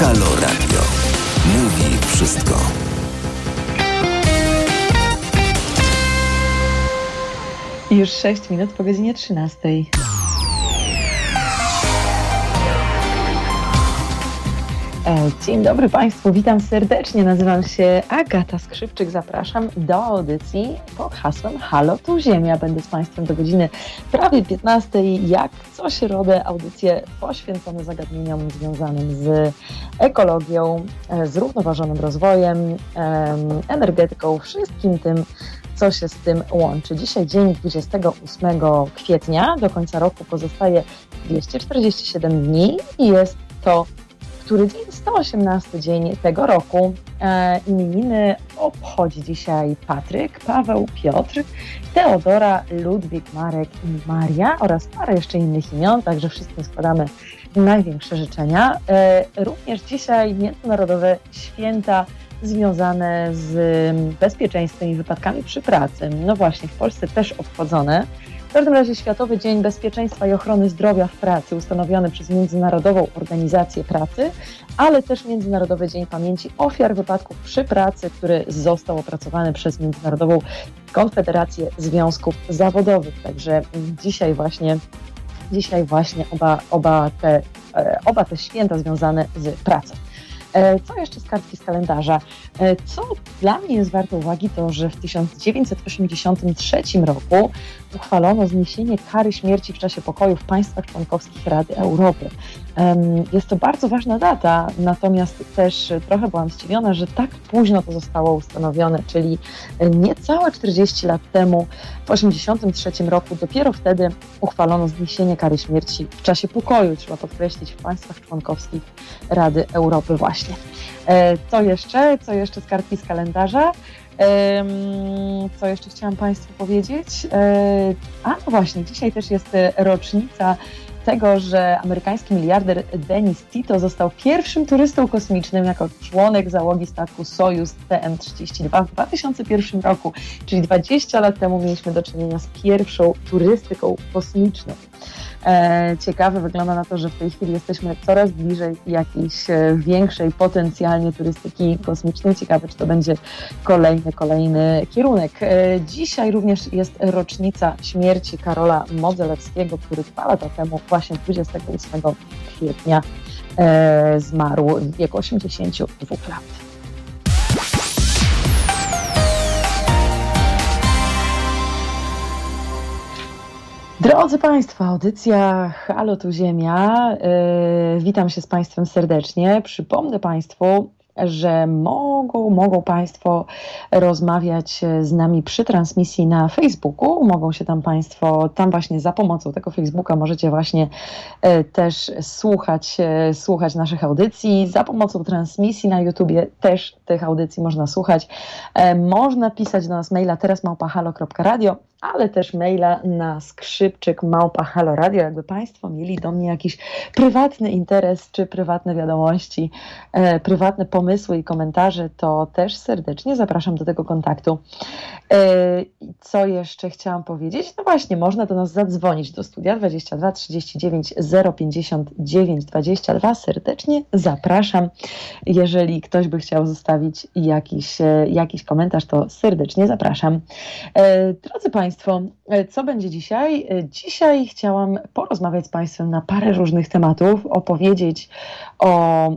Halo Radio. Mówi wszystko. Już 6 minut po godzinie 13. dzień dobry Państwu, witam serdecznie. Nazywam się Agata Skrzypczyk. Zapraszam do audycji pod hasłem Halo tu Ziemia. Będę z Państwem do godziny prawie 15. Jak co środę audycje poświęcone zagadnieniom związanym z ekologią, e, zrównoważonym rozwojem, energetyką, wszystkim tym, co się z tym łączy. Dzisiaj dzień 28 kwietnia, do końca roku pozostaje 247 dni i jest to który dzień 118 dzień tego roku. E, imieniny obchodzi dzisiaj Patryk, Paweł, Piotr, Teodora, Ludwik, Marek i Maria oraz parę jeszcze innych imion, także wszystkim składamy największe życzenia. E, również dzisiaj Międzynarodowe Święta związane z bezpieczeństwem i wypadkami przy pracy. No właśnie, w Polsce też obchodzone. W każdym razie Światowy Dzień Bezpieczeństwa i Ochrony Zdrowia w Pracy, ustanowiony przez Międzynarodową Organizację Pracy, ale też Międzynarodowy Dzień Pamięci Ofiar Wypadków przy Pracy, który został opracowany przez Międzynarodową Konfederację Związków Zawodowych. Także dzisiaj właśnie, dzisiaj właśnie oba, oba, te, e, oba te święta związane z pracą. E, co jeszcze z kartki z kalendarza? E, co dla mnie jest warte uwagi, to że w 1983 roku uchwalono zniesienie kary śmierci w czasie pokoju w państwach członkowskich Rady Europy. Jest to bardzo ważna data, natomiast też trochę byłam zdziwiona, że tak późno to zostało ustanowione, czyli niecałe 40 lat temu, w 1983 roku, dopiero wtedy uchwalono zniesienie kary śmierci w czasie pokoju, trzeba podkreślić, w państwach członkowskich Rady Europy właśnie. E, co jeszcze? Co jeszcze z kartki z kalendarza? Co jeszcze chciałam Państwu powiedzieć? E, a no właśnie, dzisiaj też jest rocznica tego, że amerykański miliarder Denis Tito został pierwszym turystą kosmicznym jako członek załogi statku Sojus TM-32 w 2001 roku, czyli 20 lat temu mieliśmy do czynienia z pierwszą turystyką kosmiczną. E, ciekawe wygląda na to, że w tej chwili jesteśmy coraz bliżej jakiejś e, większej potencjalnie turystyki kosmicznej. Ciekawe, czy to będzie kolejny, kolejny kierunek. E, dzisiaj również jest rocznica śmierci Karola Modzelewskiego, który dwa lata temu, właśnie 28 kwietnia, zmarł w wieku 82 lat. Drodzy Państwo, audycja Halo tu Ziemia. Yy, witam się z Państwem serdecznie. Przypomnę Państwu, że mogą, mogą Państwo rozmawiać z nami przy transmisji na Facebooku. Mogą się tam Państwo, tam właśnie za pomocą tego Facebooka możecie właśnie e, też słuchać, e, słuchać naszych audycji. Za pomocą transmisji na YouTubie też tych audycji można słuchać. E, można pisać do nas maila teraz małpahalo.radio ale też maila na skrzypczyk małpa Halo Radio, jakby Państwo mieli do mnie jakiś prywatny interes czy prywatne wiadomości, e, prywatne pomysły i komentarze, to też serdecznie zapraszam do tego kontaktu. E, co jeszcze chciałam powiedzieć? No właśnie, można do nas zadzwonić do studia 22 39 059 22. Serdecznie zapraszam. Jeżeli ktoś by chciał zostawić jakiś, e, jakiś komentarz, to serdecznie zapraszam. E, drodzy Państwo, e, co będzie dzisiaj? Dzisiaj chciałam porozmawiać z Państwem na parę różnych tematów, opowiedzieć o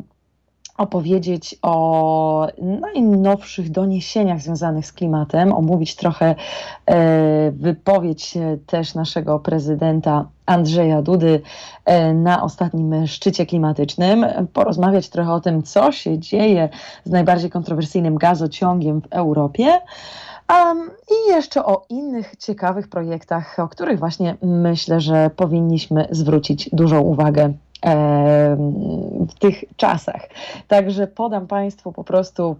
opowiedzieć o najnowszych doniesieniach związanych z klimatem, omówić trochę e, wypowiedź też naszego prezydenta Andrzeja Dudy na ostatnim szczycie klimatycznym, porozmawiać trochę o tym, co się dzieje z najbardziej kontrowersyjnym gazociągiem w Europie. Um, I jeszcze o innych ciekawych projektach, o których właśnie myślę, że powinniśmy zwrócić dużą uwagę w tych czasach. Także podam Państwu po prostu,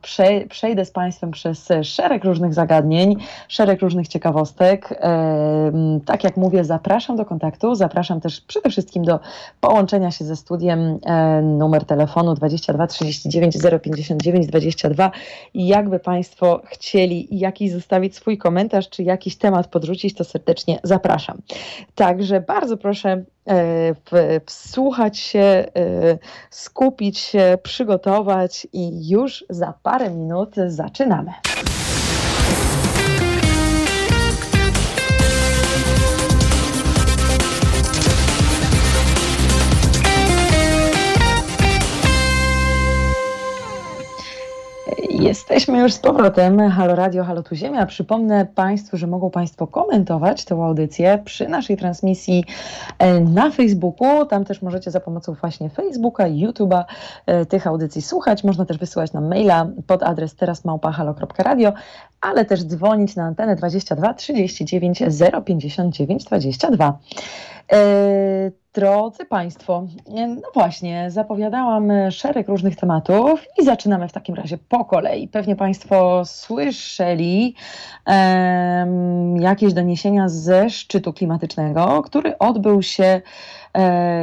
przejdę z Państwem przez szereg różnych zagadnień, szereg różnych ciekawostek. Tak jak mówię, zapraszam do kontaktu, zapraszam też przede wszystkim do połączenia się ze studiem numer telefonu 22 39 059 22 i jakby Państwo chcieli jakiś zostawić swój komentarz, czy jakiś temat podrzucić, to serdecznie zapraszam. Także bardzo proszę wsłuchać się, skupić się, przygotować i już za parę minut zaczynamy. Jesteśmy już z powrotem. Halo Radio, Halo Tu Ziemia. Przypomnę Państwu, że mogą Państwo komentować tę audycję przy naszej transmisji e, na Facebooku. Tam też możecie za pomocą właśnie Facebooka, YouTube'a e, tych audycji słuchać. Można też wysyłać nam maila pod adres terasmałpahalo.radio, ale też dzwonić na antenę 22 39 059 22. Drodzy Państwo, no właśnie, zapowiadałam szereg różnych tematów i zaczynamy w takim razie po kolei. Pewnie Państwo słyszeli jakieś doniesienia ze szczytu klimatycznego, który odbył się E,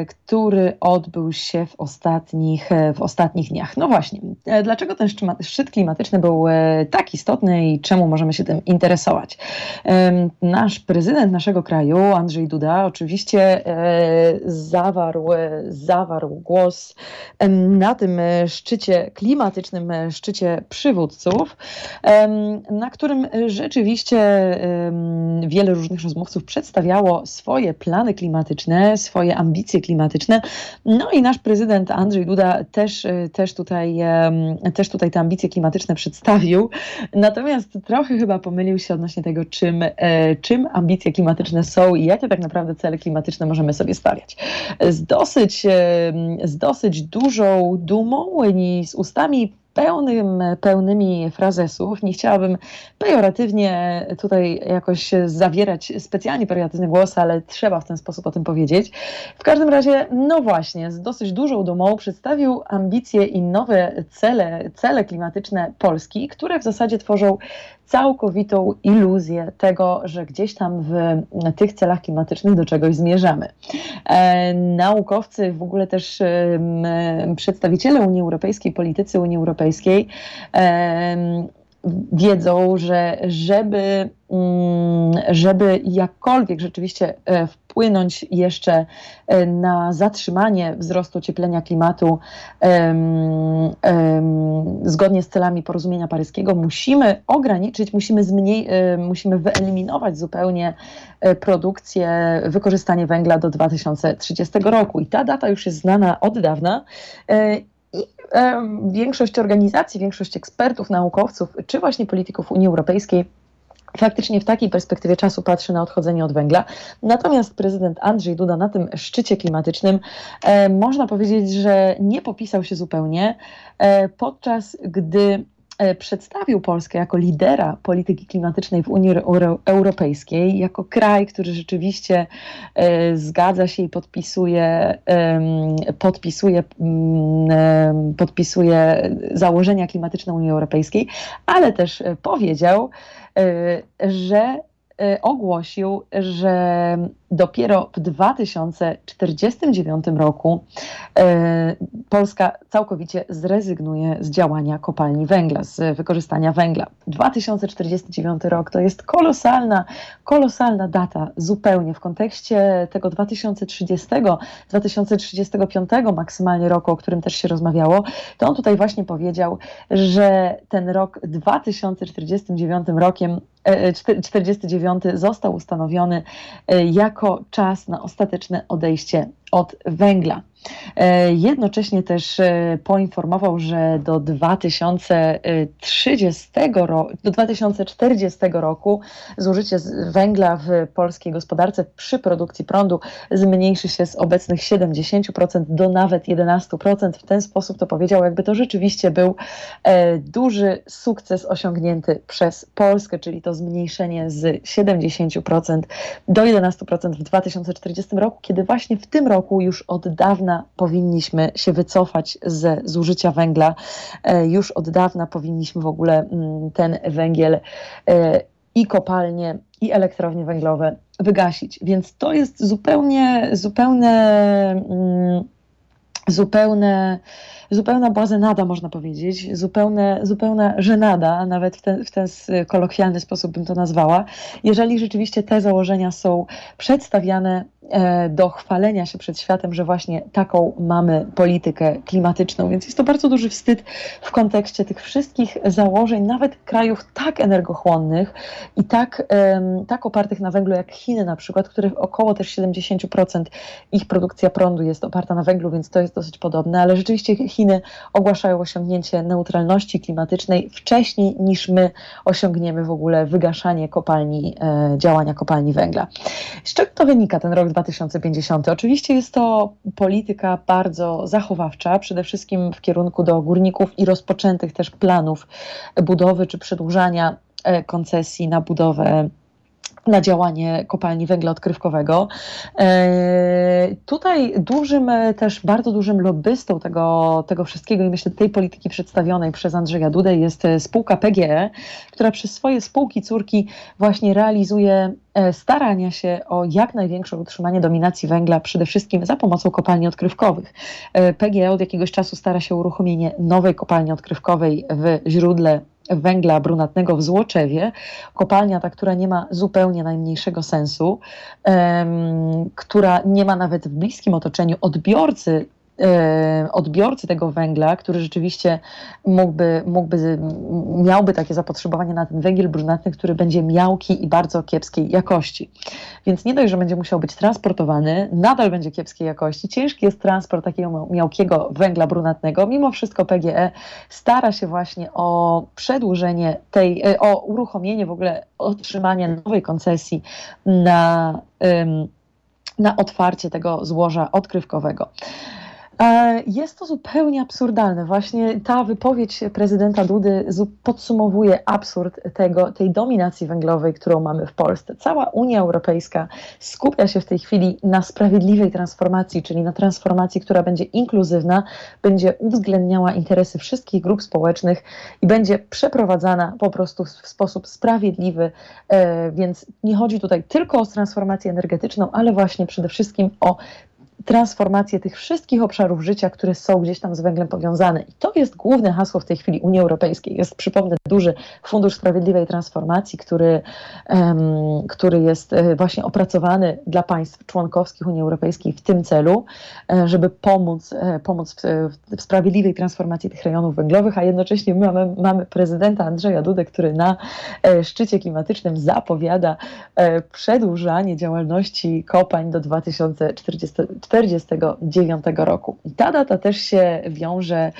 który odbył się w ostatnich, e, w ostatnich dniach. No właśnie, e, dlaczego ten szczyt klimatyczny był tak istotny i czemu możemy się tym interesować? Nasz prezydent naszego kraju, Andrzej Duda, oczywiście zawarł, zawarł głos na tym szczycie klimatycznym, szczycie przywódców, na którym rzeczywiście wiele różnych rozmówców przedstawiało swoje plany klimatyczne, swoje ambicje klimatyczne. No i nasz prezydent Andrzej Duda też, y, też, tutaj, też tutaj te ambicje klimatyczne przedstawił. Natomiast trochę chyba pomylił się odnośnie tego, czym, e, czym ambicje klimatyczne są i jakie tak naprawdę cele klimatyczne możemy sobie stawiać. Z dosyć, z dosyć dużą dumą i z ustami pełnym, pełnymi frazesów. Nie chciałabym pejoratywnie tutaj jakoś zawierać specjalnie pejoratywny głos, ale trzeba w ten sposób o tym powiedzieć. W każdym razie, no właśnie, z dosyć dużą dumą przedstawił ambicje i nowe cele, cele klimatyczne Polski, które w zasadzie tworzą całkowitą iluzję tego, że gdzieś tam w tych celach klimatycznych do czegoś zmierzamy. E, naukowcy, w ogóle też przedstawiciele Unii Europejskiej, politycy Unii Europejskiej wiedzą, że żeby, mm, żeby jakkolwiek rzeczywiście e, wpłynąć jeszcze e, na zatrzymanie wzrostu ocieplenia klimatu zgodnie z celami porozumienia paryskiego, musimy ograniczyć, musimy, zmniej, e, musimy wyeliminować zupełnie produkcję, wykorzystanie węgla do 2030 roku. I ta data już jest znana od dawna i e, większość organizacji, większość ekspertów, naukowców, czy właśnie polityków Unii Europejskiej faktycznie w takiej perspektywie czasu patrzy na odchodzenie od węgla. Natomiast prezydent Andrzej Duda na tym szczycie klimatycznym e, można powiedzieć, że nie popisał się zupełnie, e, podczas gdy przedstawił Polskę jako lidera polityki klimatycznej w Unii Europejskiej, jako kraj, który rzeczywiście e, zgadza się i podpisuje, podpisuje, mm, podpisuje założenia klimatyczne Unii Europejskiej, ale też powiedział, e, że ogłosił, że dopiero w 2049 roku e, Polska całkowicie zrezygnuje z działania kopalni węgla, z wykorzystania węgla. 2049 rok to jest kolosalna, kolosalna data zupełnie w kontekście tego 2030, 2035 maksymalnie roku, o którym też się rozmawiało, to on tutaj właśnie powiedział, że ten rok 2049 rokiem 49 e, został ustanowiony e, jako czas na ostateczne odejście od węgla. E, jednocześnie też e, poinformował, że do 2030 roku, do 2040 roku zużycie węgla w polskiej gospodarce przy produkcji prądu zmniejszy się z obecnych 70% do nawet 11%. W ten sposób to powiedział, jakby to rzeczywiście był e, duży sukces osiągnięty przez Polskę, czyli to zmniejszenie z 70% do 11% w 2040 roku, kiedy właśnie w tym roku już od dawna powinniśmy się wycofać ze zużycia węgla. E, już od dawna powinniśmy w ogóle mm, ten węgiel e, i kopalnie, i elektrownie węglowe wygasić. Więc to jest zupełnie, zupełne, mm, zupełne zupełna błazenada, można powiedzieć, zupełne, zupełna żenada, nawet w ten, w ten kolokwialny sposób bym to nazwała, jeżeli rzeczywiście te założenia są przedstawiane E, do chwalenia się przed światem, że właśnie taką mamy politykę klimatyczną. Więc jest to bardzo duży wstyd w kontekście tych wszystkich założeń, nawet krajów tak energochłonnych i tak, tak opartych na węglu jak Chiny na przykład, których około też 70% ich produkcja prądu jest oparta na węglu, więc to jest dosyć podobne, ale rzeczywiście Chiny ogłaszają osiągnięcie neutralności klimatycznej wcześniej niż my osiągniemy w ogóle wygaszanie kopalni, e, działania kopalni węgla. Z czego to wynika ten rok 2050. Oczywiście jest to polityka bardzo zachowawcza, przede wszystkim w kierunku do górników i rozpoczętych też planów budowy czy przedłużania e, koncesji na budowę na działanie kopalni węgla odkrywkowego. E, tutaj dużym, też bardzo dużym lobbystą tego, tego wszystkiego i myślę tej polityki przedstawionej przez Andrzeja Dudę jest spółka PGE, która przez swoje spółki córki właśnie realizuje e, starania się o jak największe utrzymanie dominacji węgla, przede wszystkim za pomocą kopalni odkrywkowych. E, PGE od jakiegoś czasu stara się uruchomienie nowej kopalni odkrywkowej w źródle węgla brunatnego w Złoczewie, kopalnia ta, która nie ma zupełnie najmniejszego sensu, um, która nie ma nawet w bliskim otoczeniu odbiorcy odbiorcy tego węgla, który rzeczywiście mógłby, mógłby, miałby takie zapotrzebowanie na ten węgiel brunatny, który będzie miałki i bardzo kiepskiej jakości. Więc nie dość, że będzie musiał być transportowany, nadal będzie kiepskiej jakości. Ciężki jest transport takiego miałkiego węgla brunatnego. Mimo wszystko PGE stara się właśnie o przedłużenie tej, e, o uruchomienie w ogóle otrzymania nowej koncesji na, na otwarcie tego złoża odkrywkowego. E, jest to zupełnie absurdalne. Właśnie ta wypowiedź prezydenta Dudy podsumowuje absurd tego, tej dominacji węglowej, którą mamy w Polsce. Cała Unia Europejska skupia się w tej chwili na sprawiedliwej transformacji, czyli na transformacji, która będzie inkluzywna, będzie uwzględniała interesy wszystkich grup społecznych i będzie przeprowadzana po prostu w sposób sprawiedliwy. E, więc nie chodzi tutaj tylko o transformację energetyczną, ale właśnie przede wszystkim o transformację tych wszystkich obszarów życia, które są gdzieś tam z węglem powiązane. I to jest główne hasło w tej chwili Unii Europejskiej. Jest, przypomnę, duży Fundusz Sprawiedliwej Transformacji, który, um, który jest e, właśnie opracowany dla państw członkowskich Unii Europejskiej w tym celu, e, żeby pomóc, e, pomóc w, w sprawiedliwej transformacji tych rejonów węglowych, a jednocześnie mamy, mamy prezydenta Andrzeja Dudę, który na szczycie klimatycznym zapowiada przedłużanie działalności kopań do 2040 1949 roku. Ta data też się wiąże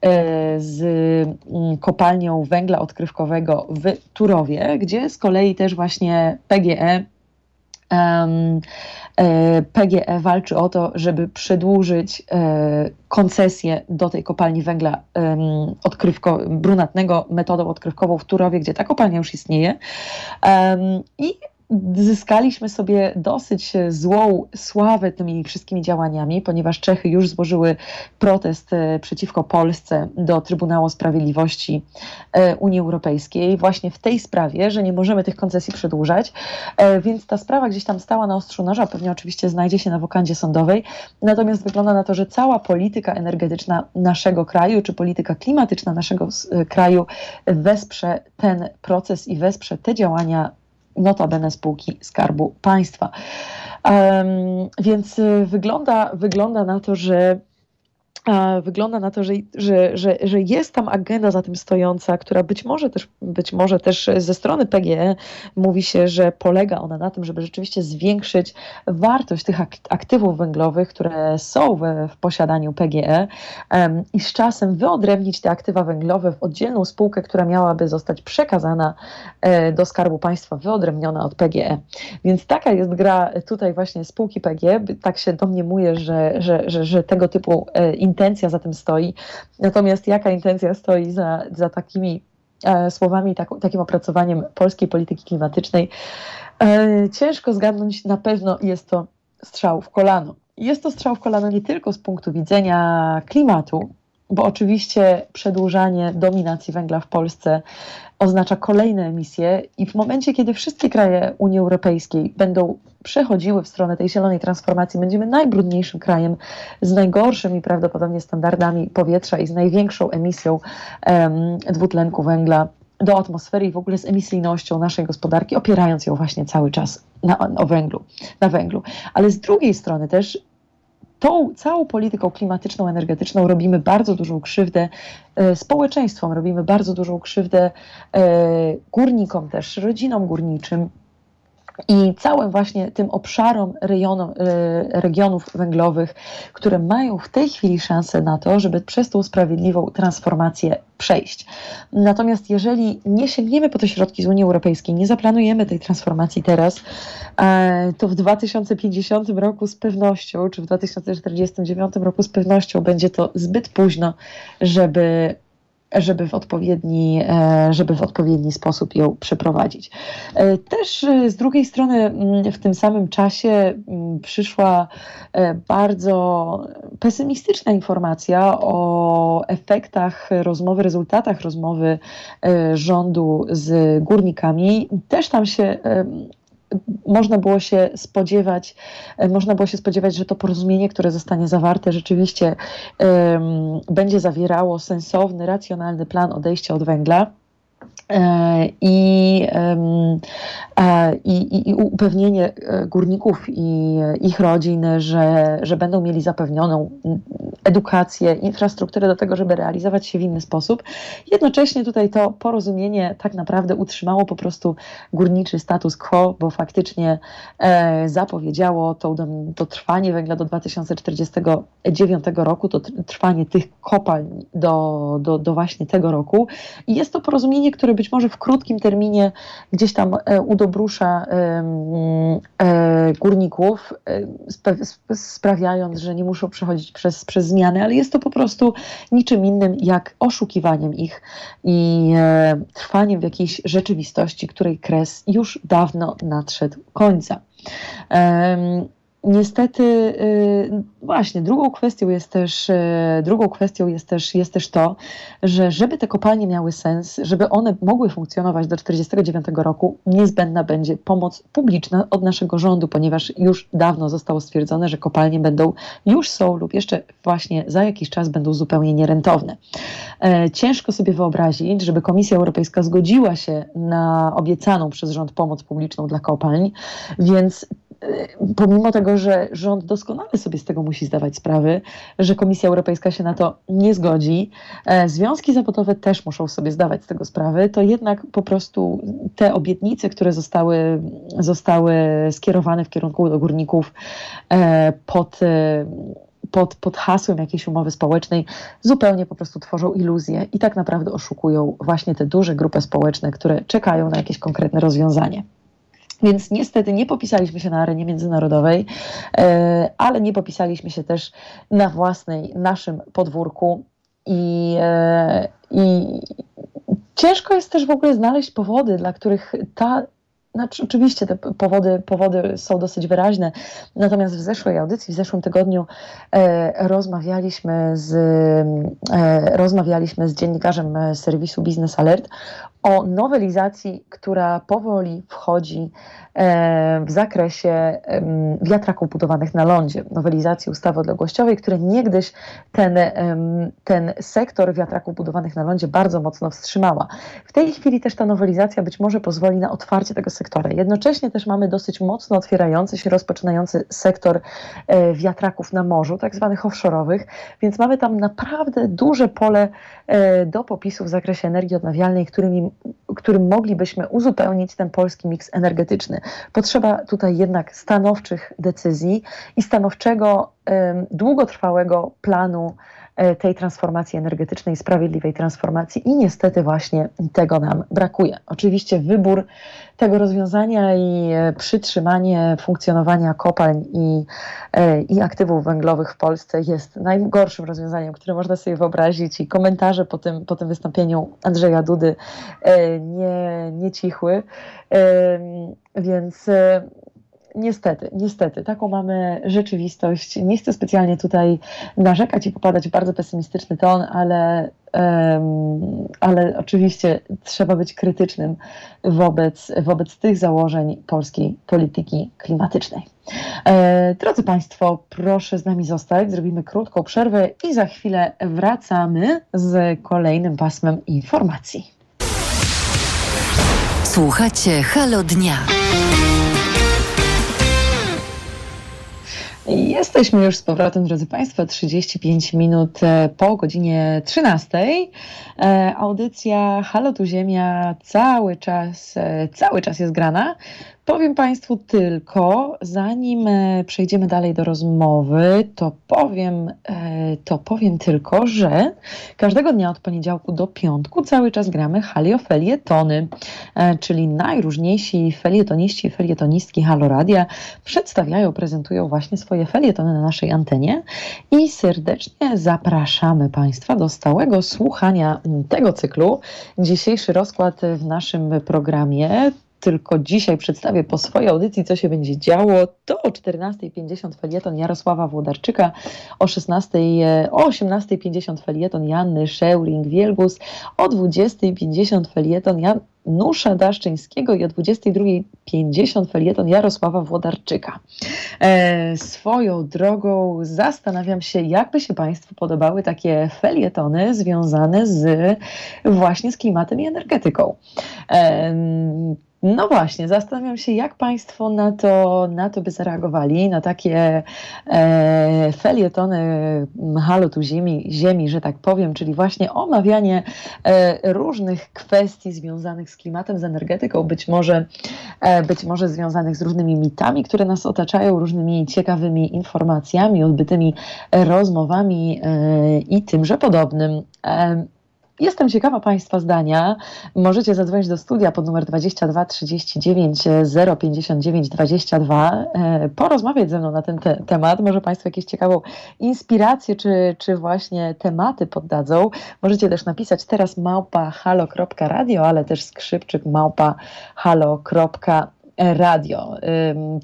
e, z mm, kopalnią węgla odkrywkowego w Turowie, gdzie z kolei też właśnie PGE e, PGE walczy o to, żeby przedłużyć e, koncesję do tej kopalni węgla odkrywko, brunatnego metodą odkrywkową w Turowie, gdzie ta kopalnia już istnieje. I zyskaliśmy sobie dosyć złą sławę tymi wszystkimi działaniami, ponieważ Czechy już złożyły protest e, przeciwko Polsce do Trybunału Sprawiedliwości e, Unii Europejskiej właśnie w tej sprawie, że nie możemy tych koncesji przedłużać, e, więc ta sprawa gdzieś tam stała na ostrzu noża, pewnie oczywiście znajdzie się na wokandzie sądowej, natomiast wygląda na to, że cała polityka energetyczna naszego kraju, czy polityka klimatyczna naszego kraju wesprze ten proces i wesprze te działania notabene spółki Skarbu Państwa. Um, więc y, wygląda, wygląda na to, że wygląda na to, że, że, że, że jest tam agenda za tym stojąca, która być może też, być może też ze strony PGE mówi się, że polega ona na tym, żeby rzeczywiście zwiększyć wartość tych aktywów węglowych, które są w, w posiadaniu PGE um, i z czasem wyodrębnić te aktywa węglowe w oddzielną spółkę, która miałaby zostać przekazana e, do Skarbu Państwa, wyodrębniona od PGE. Więc taka jest gra tutaj właśnie spółki PGE. Tak się domniemuje, że, że, że, że tego typu e, intencja za tym stoi. Natomiast jaka intencja stoi za, za takimi e, słowami, tak, takim opracowaniem polskiej polityki klimatycznej, e, ciężko zgadnąć. Na pewno jest to strzał w kolano. Jest to strzał w kolano nie tylko z punktu widzenia klimatu, bo oczywiście przedłużanie dominacji węgla w Polsce oznacza kolejne emisje i w momencie, kiedy wszystkie kraje Unii Europejskiej będą przechodziły w stronę tej zielonej transformacji, będziemy najbrudniejszym krajem z najgorszymi prawdopodobnie standardami powietrza i z największą emisją dwutlenku węgla do atmosfery i w ogóle z emisyjnością naszej gospodarki, opierając ją właśnie cały czas na węglu, na węglu. Ale z drugiej strony też tą całą polityką klimatyczną, energetyczną robimy bardzo dużą krzywdę e, społeczeństwom, robimy bardzo dużą krzywdę e, górnikom też, rodzinom górniczym, i całym właśnie tym obszarom rejonom, e, regionów węglowych, które mają w tej chwili szansę na to, żeby przez tą sprawiedliwą transformację przejść. Natomiast jeżeli nie sięgniemy po te środki z Unii Europejskiej, nie zaplanujemy tej transformacji teraz, e, to w 2050 roku z pewnością, czy w 2049 roku z pewnością będzie to zbyt późno, żeby żeby w odpowiedni, e, żeby w odpowiedni sposób ją przeprowadzić. E, też e, z drugiej strony mm, w tym samym czasie mm, przyszła bardzo pesymistyczna informacja o efektach rozmowy, rezultatach rozmowy rządu z górnikami. Też tam się można było się spodziewać, e, można było się spodziewać, że to porozumienie, które zostanie zawarte, rzeczywiście um, będzie zawierało sensowny, racjonalny plan odejścia od węgla. E, I, i, i upewnienie e, górników i ich rodzin, że, że będą mieli zapewnioną edukację, infrastrukturę do tego, żeby realizować się w inny sposób. Jednocześnie tutaj to porozumienie tak naprawdę utrzymało po prostu górniczy status quo, bo faktycznie e, zapowiedziało to, to trwanie węgla do 2049 roku, to trwanie tych kopalń do, do, do właśnie tego roku. I jest to porozumienie, które być może w krótkim terminie gdzieś tam e, udobrusza e, górników, sprawiając, że nie muszą przechodzić przez, przez zmiany, ale jest to po prostu niczym innym jak oszukiwaniem ich i e, trwaniem w jakiejś rzeczywistości, której kres już dawno nadszedł końca. Niestety, y, właśnie, drugą kwestią jest też, y, drugą kwestią jest też, jest też to, że żeby te kopalnie miały sens, żeby one mogły funkcjonować do 1949 roku, niezbędna będzie pomoc publiczna od naszego rządu, ponieważ już dawno zostało stwierdzone, że kopalnie będą, już są lub jeszcze właśnie za jakiś czas będą zupełnie nierentowne. E, ciężko sobie wyobrazić, żeby Komisja Europejska zgodziła się na obiecaną przez rząd pomoc publiczną dla kopalń, więc pomimo tego, że rząd doskonale sobie z tego musi zdawać sprawy, że Komisja Europejska się na to nie zgodzi, e, związki zawodowe też muszą sobie zdawać z tego sprawy, to jednak po prostu te obietnice, które zostały, zostały skierowane w kierunku do górników e, pod e, pod, pod hasłem jakiejś umowy społecznej, zupełnie po prostu tworzą iluzję i tak naprawdę oszukują właśnie te duże grupy społeczne, które czekają na jakieś konkretne rozwiązanie. Więc niestety nie popisaliśmy się na arenie międzynarodowej, e, ale nie popisaliśmy się też na własnej, naszym podwórku. I, e, i ciężko jest też w ogóle znaleźć powody, dla których ta znaczy, oczywiście te powody, powody są dosyć wyraźne, natomiast w zeszłej audycji, w zeszłym tygodniu e, rozmawialiśmy, z, e, rozmawialiśmy z dziennikarzem serwisu Business Alert o nowelizacji, która powoli wchodzi e, w zakresie wiatraków budowanych na lądzie, nowelizacji ustawy odległościowej, które niegdyś ten, ten sektor wiatraków budowanych na lądzie bardzo mocno wstrzymała. W tej chwili też ta nowelizacja być może pozwoli na otwarcie tego sektora. Jednocześnie też mamy dosyć mocno otwierający się, rozpoczynający sektor e, wiatraków na morzu, tak zwanych offshore'owych, więc mamy tam naprawdę duże pole e, do popisu w zakresie energii odnawialnej, którymi którym moglibyśmy uzupełnić ten polski miks energetyczny. Potrzeba tutaj jednak stanowczych decyzji i stanowczego, długotrwałego planu tej transformacji energetycznej, sprawiedliwej transformacji i niestety właśnie tego nam brakuje. Oczywiście wybór tego rozwiązania i e, przytrzymanie funkcjonowania kopalń i, e, i aktywów węglowych w Polsce jest najgorszym rozwiązaniem, które można sobie wyobrazić i komentarze po tym, po tym wystąpieniu Andrzeja Dudy nie, nie cichły. Więc niestety, niestety, taką mamy rzeczywistość. Nie chcę specjalnie tutaj narzekać i popadać w bardzo pesymistyczny ton, ale, um, ale oczywiście trzeba być krytycznym wobec, wobec tych założeń polskiej polityki klimatycznej. E, drodzy Państwo, proszę z nami zostać, zrobimy krótką przerwę i za chwilę wracamy z kolejnym pasmem informacji. Słuchacie Halo Dnia. Jesteśmy już z powrotem, drodzy Państwo, 35 minut e, po godzinie 13. E, audycja Halo Tu Ziemia cały czas, e, cały czas jest grana. Powiem Państwu tylko, zanim e, przejdziemy dalej do rozmowy, to powiem, e, to powiem tylko, że każdego dnia od poniedziałku do piątku cały czas gramy haliofelietony, e, czyli najróżniejsi felietoniści i felietonistki Haloradia przedstawiają, prezentują właśnie swoje felietony na naszej antenie i serdecznie zapraszamy Państwa do stałego słuchania tego cyklu. Dzisiejszy rozkład w naszym programie tylko dzisiaj przedstawię po swojej audycji, co się będzie działo. To o 14.50 felieton Jarosława Włodarczyka, o 16.00, o 18.50 felieton Janny Szeuring-Wielgus, o 20.50 felieton Janusza Daszczyńskiego i o 22.50 felieton Jarosława Włodarczyka. E, swoją drogą zastanawiam się, jakby się Państwu podobały takie felietony związane z właśnie z klimatem i energetyką. E, no właśnie, zastanawiam się, jak Państwo na to, na to by zareagowali, na takie e, felietony halo tu ziemi, ziemi, że tak powiem, czyli właśnie omawianie e, różnych kwestii związanych z klimatem, z energetyką, być może, e, być może związanych z różnymi mitami, które nas otaczają, różnymi ciekawymi informacjami, odbytymi rozmowami e, i tymże podobnym. Jestem ciekawa Państwa zdania. Możecie zadzwonić do studia pod numer 22 39 059 22, porozmawiać ze mną na ten te temat. Może Państwo jakieś ciekawą inspirację czy, czy właśnie tematy poddadzą. Możecie też napisać teraz małpa halo.radio, ale też skrzypczyk małpa halo.radio radio.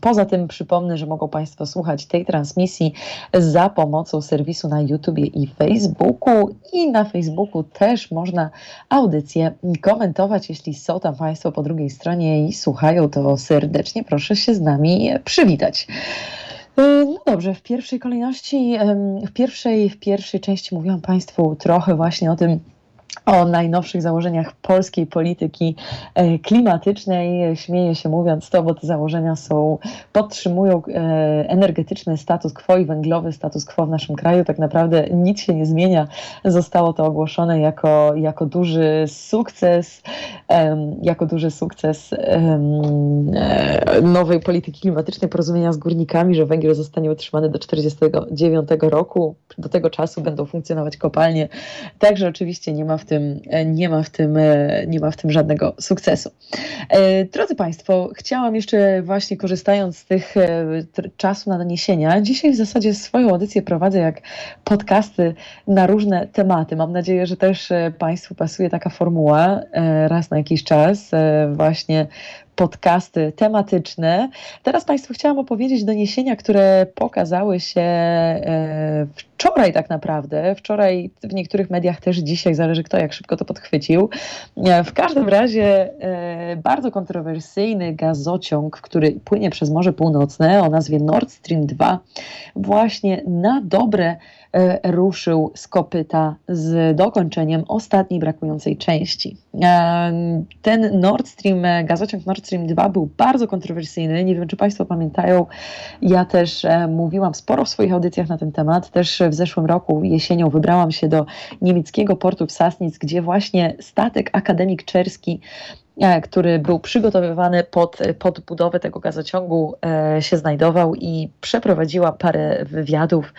Poza tym przypomnę, że mogą Państwo słuchać tej transmisji za pomocą serwisu na YouTube i Facebooku i na Facebooku też można audycję komentować. Jeśli są tam Państwo po drugiej stronie i słuchają, to serdecznie proszę się z nami przywitać. No dobrze, w pierwszej kolejności, w pierwszej, w pierwszej części mówiłam Państwu trochę właśnie o tym, o najnowszych założeniach polskiej polityki e, klimatycznej. Śmieję się mówiąc to, bo te założenia są, podtrzymują e, energetyczny status quo i węglowy status quo w naszym kraju. Tak naprawdę nic się nie zmienia. Zostało to ogłoszone jako, jako duży sukces, jako duży sukces e, nowej polityki klimatycznej, porozumienia z górnikami, że węgiel zostanie utrzymany do 1949 roku. Do tego czasu będą funkcjonować kopalnie. Także oczywiście nie ma w tym, nie ma w tym, nie ma w tym żadnego sukcesu. E, drodzy Państwo, chciałam jeszcze właśnie korzystając z tych e, czasu na doniesienia, dzisiaj w zasadzie swoją audycję prowadzę jak podcasty na różne tematy. Mam nadzieję, że też e, Państwu pasuje taka formuła raz na jakiś czas właśnie podcasty tematyczne. Teraz Państwu chciałam opowiedzieć doniesienia, które pokazały się e, wczoraj tak naprawdę. Wczoraj w niektórych mediach też dzisiaj, zależy kto jak szybko to podchwycił. E, w każdym razie e, bardzo kontrowersyjny gazociąg, który płynie przez Morze Północne o nazwie Nord Stream 2 właśnie na dobre ruszył z kopyta z dokończeniem ostatniej brakującej części. E, ten Nord Stream, e, gazociąg Nord Stream 2 był bardzo kontrowersyjny. Nie wiem, czy Państwo pamiętają, ja też mówiłam sporo w swoich audycjach na ten temat. Też w zeszłym roku jesienią wybrałam się do niemieckiego portu w Sassnitz, gdzie właśnie statek akademik czerski E, który był przygotowywany pod, pod budowę tego gazociągu, e, się znajdował i przeprowadziła parę wywiadów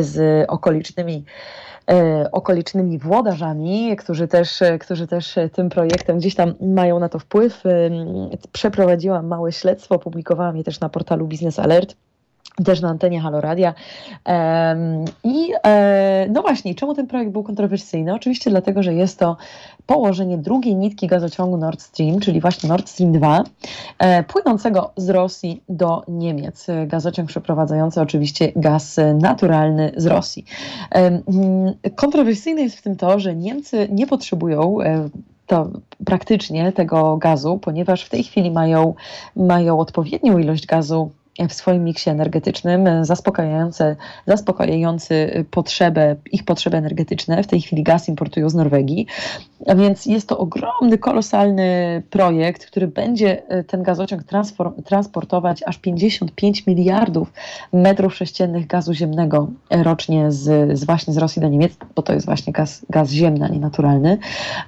z okolicznymi e, okolicznymi włodarzami, którzy też, którzy też tym projektem gdzieś tam mają na to wpływ. Przeprowadziłam małe śledztwo, publikowałam je też na portalu Business Alert też na antenie Haloradia. I e, no właśnie, czemu ten projekt był kontrowersyjny? Oczywiście dlatego, że jest to położenie drugiej nitki gazociągu Nord Stream, czyli właśnie Nord Stream 2, e, płynącego z Rosji do Niemiec. Gazociąg przeprowadzający oczywiście gaz naturalny z Rosji. Kontrowersyjne jest w tym to, że Niemcy nie potrzebują e, to praktycznie tego gazu, ponieważ w tej chwili mają, mają odpowiednią ilość gazu w swoim miksie energetycznym, zaspokajający, zaspokajający potrzebę, ich potrzeby energetyczne. W tej chwili gaz importują z Norwegii, a więc jest to ogromny, kolosalny projekt, który będzie e, ten gazociąg transportować aż 55 miliardów metrów sześciennych gazu ziemnego rocznie z, z właśnie z Rosji do Niemiec, bo to jest właśnie gaz, gaz ziemny, a nie naturalny.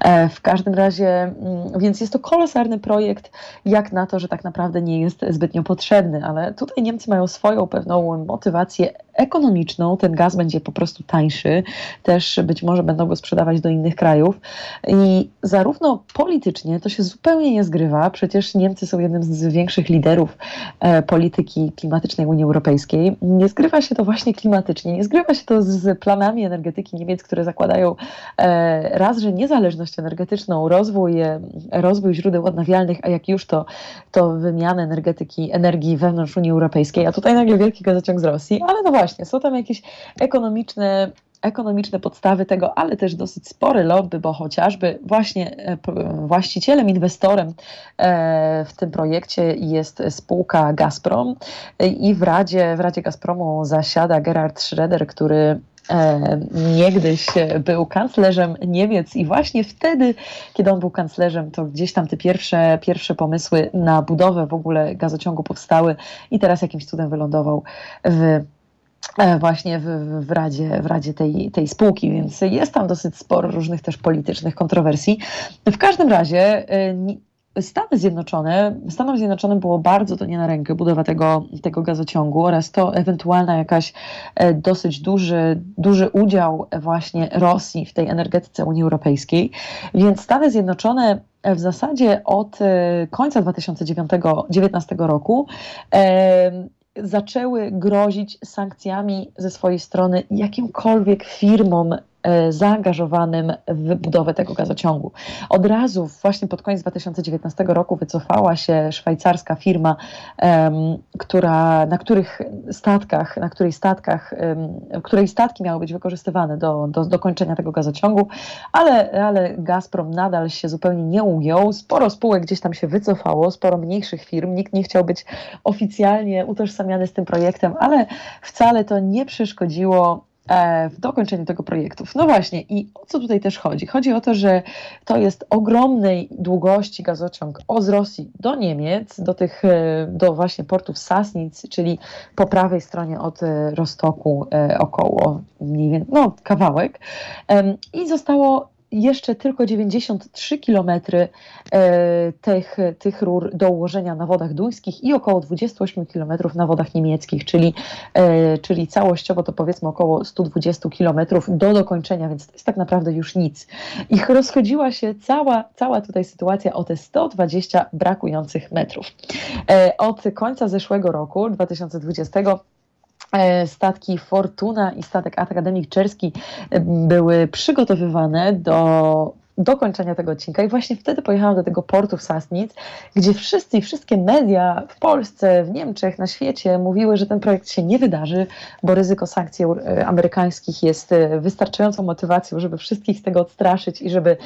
E, w każdym razie, mm, więc jest to kolosalny projekt, jak na to, że tak naprawdę nie jest zbytnio potrzebny, ale tutaj Niemcy mają swoją pewną motywację ekonomiczną, ten gaz będzie po prostu tańszy, też być może będą go sprzedawać do innych krajów. I zarówno politycznie to się zupełnie nie zgrywa, przecież Niemcy są jednym z większych liderów e, polityki klimatycznej Unii Europejskiej, nie zgrywa się to właśnie klimatycznie, nie zgrywa się to z planami energetyki Niemiec, które zakładają e, raz, że niezależność energetyczną, rozwój, e, rozwój źródeł odnawialnych, a jak już to, to wymianę energetyki, energii wewnątrz Unii Europejskiej, a tutaj nagle wielki gazociąg z Rosji, ale no właśnie, są tam jakieś ekonomiczne ekonomiczne podstawy tego, ale też dosyć spory lobby, bo chociażby właśnie e, właścicielem, inwestorem e, w tym projekcie jest spółka Gazprom i w Radzie, w Radzie Gazpromu zasiada Gerhard Schroeder, który e, niegdyś był kanclerzem Niemiec i właśnie wtedy, kiedy on był kanclerzem, to gdzieś tam te pierwsze, pierwsze pomysły na budowę w ogóle gazociągu powstały i teraz jakimś cudem wylądował w E, właśnie w, w, radzie, w radzie tej, tej spółki, więc jest tam dosyć sporo różnych też politycznych kontrowersji. W każdym razie e, Stany Zjednoczone, Stanom Zjednoczonym było bardzo to nie na rękę budowa tego, tego gazociągu oraz to ewentualna jakaś e, dosyć duży, duży udział właśnie Rosji w tej energetyce Unii Europejskiej, więc Stany Zjednoczone w zasadzie od końca 2019 roku zaczęły grozić sankcjami ze swojej strony jakimkolwiek firmom zaangażowanym w budowę tego gazociągu. Od razu, właśnie pod koniec 2019 roku, wycofała się szwajcarska firma, która, na których statkach, na której statkach, której statki miały być wykorzystywane do, do, do kończenia tego gazociągu, ale, ale Gazprom nadal się zupełnie nie ujął. Sporo spółek gdzieś tam się wycofało, sporo mniejszych firm. Nikt nie chciał być oficjalnie utożsamiany z tym projektem, ale wcale to nie przeszkodziło E, w dokończeniu tego projektu. No właśnie, i o co tutaj też chodzi? Chodzi o to, że to jest ogromnej długości gazociąg od Rosji do Niemiec, do tych, e, do właśnie portów Sasnic, czyli po prawej stronie od e, Rostoku około mniej więcej, no kawałek. I zostało jeszcze tylko 93 km e, tych, tych rur do ułożenia na wodach duńskich i około 28 km na wodach niemieckich, czyli, e, czyli całościowo to powiedzmy około 120 km do dokończenia, więc to jest tak naprawdę już nic. Ich rozchodziła się cała, cała tutaj sytuacja o te 120 brakujących metrów. E, od końca zeszłego roku, 2020, E, statki Fortuna i statek Akademik Czerski e, były przygotowywane do dokończenia tego odcinka. I właśnie wtedy pojechałam do tego portu w Sasnic, gdzie wszyscy i wszystkie media w Polsce, w Niemczech, na świecie mówiły, że ten projekt się nie wydarzy, bo ryzyko sankcji e, amerykańskich jest wystarczającą motywacją, żeby wszystkich z tego odstraszyć i żeby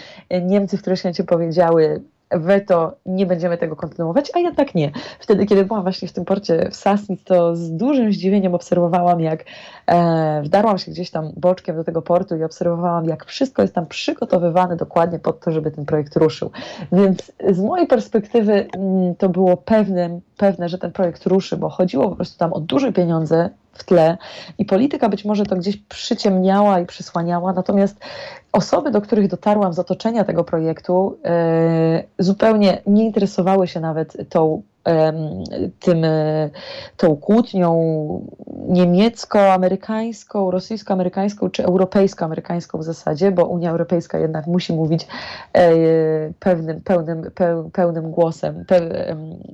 Niemcy w którymś momencie powiedziały weto, nie będziemy tego kontynuować, a ja tak nie. Wtedy, kiedy byłam właśnie w tym porcie w Sasnic, to z dużym zdziwieniem obserwowałam, jak e, wdarłam się gdzieś tam boczkiem do tego portu i obserwowałam, jak wszystko jest tam przygotowywane dokładnie pod to, żeby ten projekt ruszył. Więc z mojej perspektywy m, mm, to było pewne, pewne, że ten projekt ruszy, bo chodziło po prostu tam o duże pieniądze, w tle. I polityka być może to gdzieś przyciemniała i przysłaniała, natomiast osoby, do których dotarłam z otoczenia tego projektu, yy, zupełnie nie interesowały się nawet tą tym, tą kłótnią niemiecko-amerykańską, rosyjsko-amerykańską czy europejsko-amerykańską w zasadzie, bo Unia Europejska jednak musi mówić pewnym, pełnym, pełnym głosem,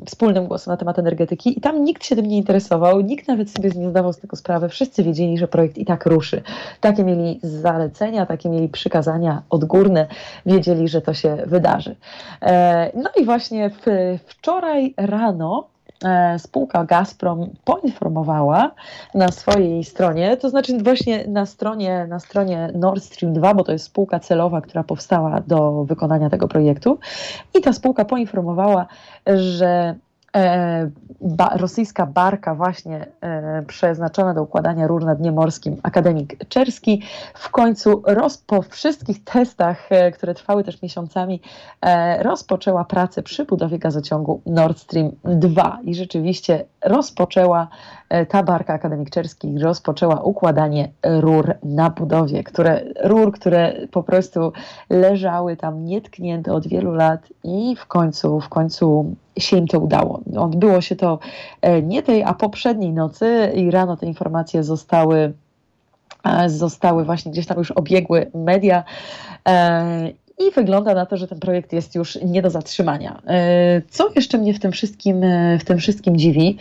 wspólnym głosem na temat energetyki i tam nikt się tym nie interesował, nikt nawet sobie nie zdawał z tego sprawy, wszyscy wiedzieli, że projekt i tak ruszy. Takie mieli zalecenia, takie mieli przykazania odgórne, wiedzieli, że to się wydarzy. E, no i właśnie wczoraj rano e, spółka Gazprom poinformowała na swojej stronie, to znaczy właśnie na stronie, na stronie Nord Stream 2, bo to jest spółka celowa, która powstała do wykonania tego projektu, i ta spółka poinformowała, że ba, rosyjska barka właśnie e, przeznaczona do układania rur na dnie morskim, akademik Czerski, w końcu roz, po wszystkich testach, e, które trwały też miesiącami, e, rozpoczęła pracę przy budowie gazociągu Nord Stream 2 i rzeczywiście rozpoczęła e, ta barka akademik Czerski rozpoczęła układanie rur na budowie, które, rur, które po prostu leżały tam nietknięte od wielu lat i w końcu, w końcu się im to udało. Odbyło się to e, nie tej, a poprzedniej nocy i rano te informacje zostały e, zostały właśnie gdzieś tam już obiegły media e, i wygląda na to, że ten projekt jest już nie do zatrzymania. Co jeszcze mnie w tym wszystkim, w tym wszystkim dziwi,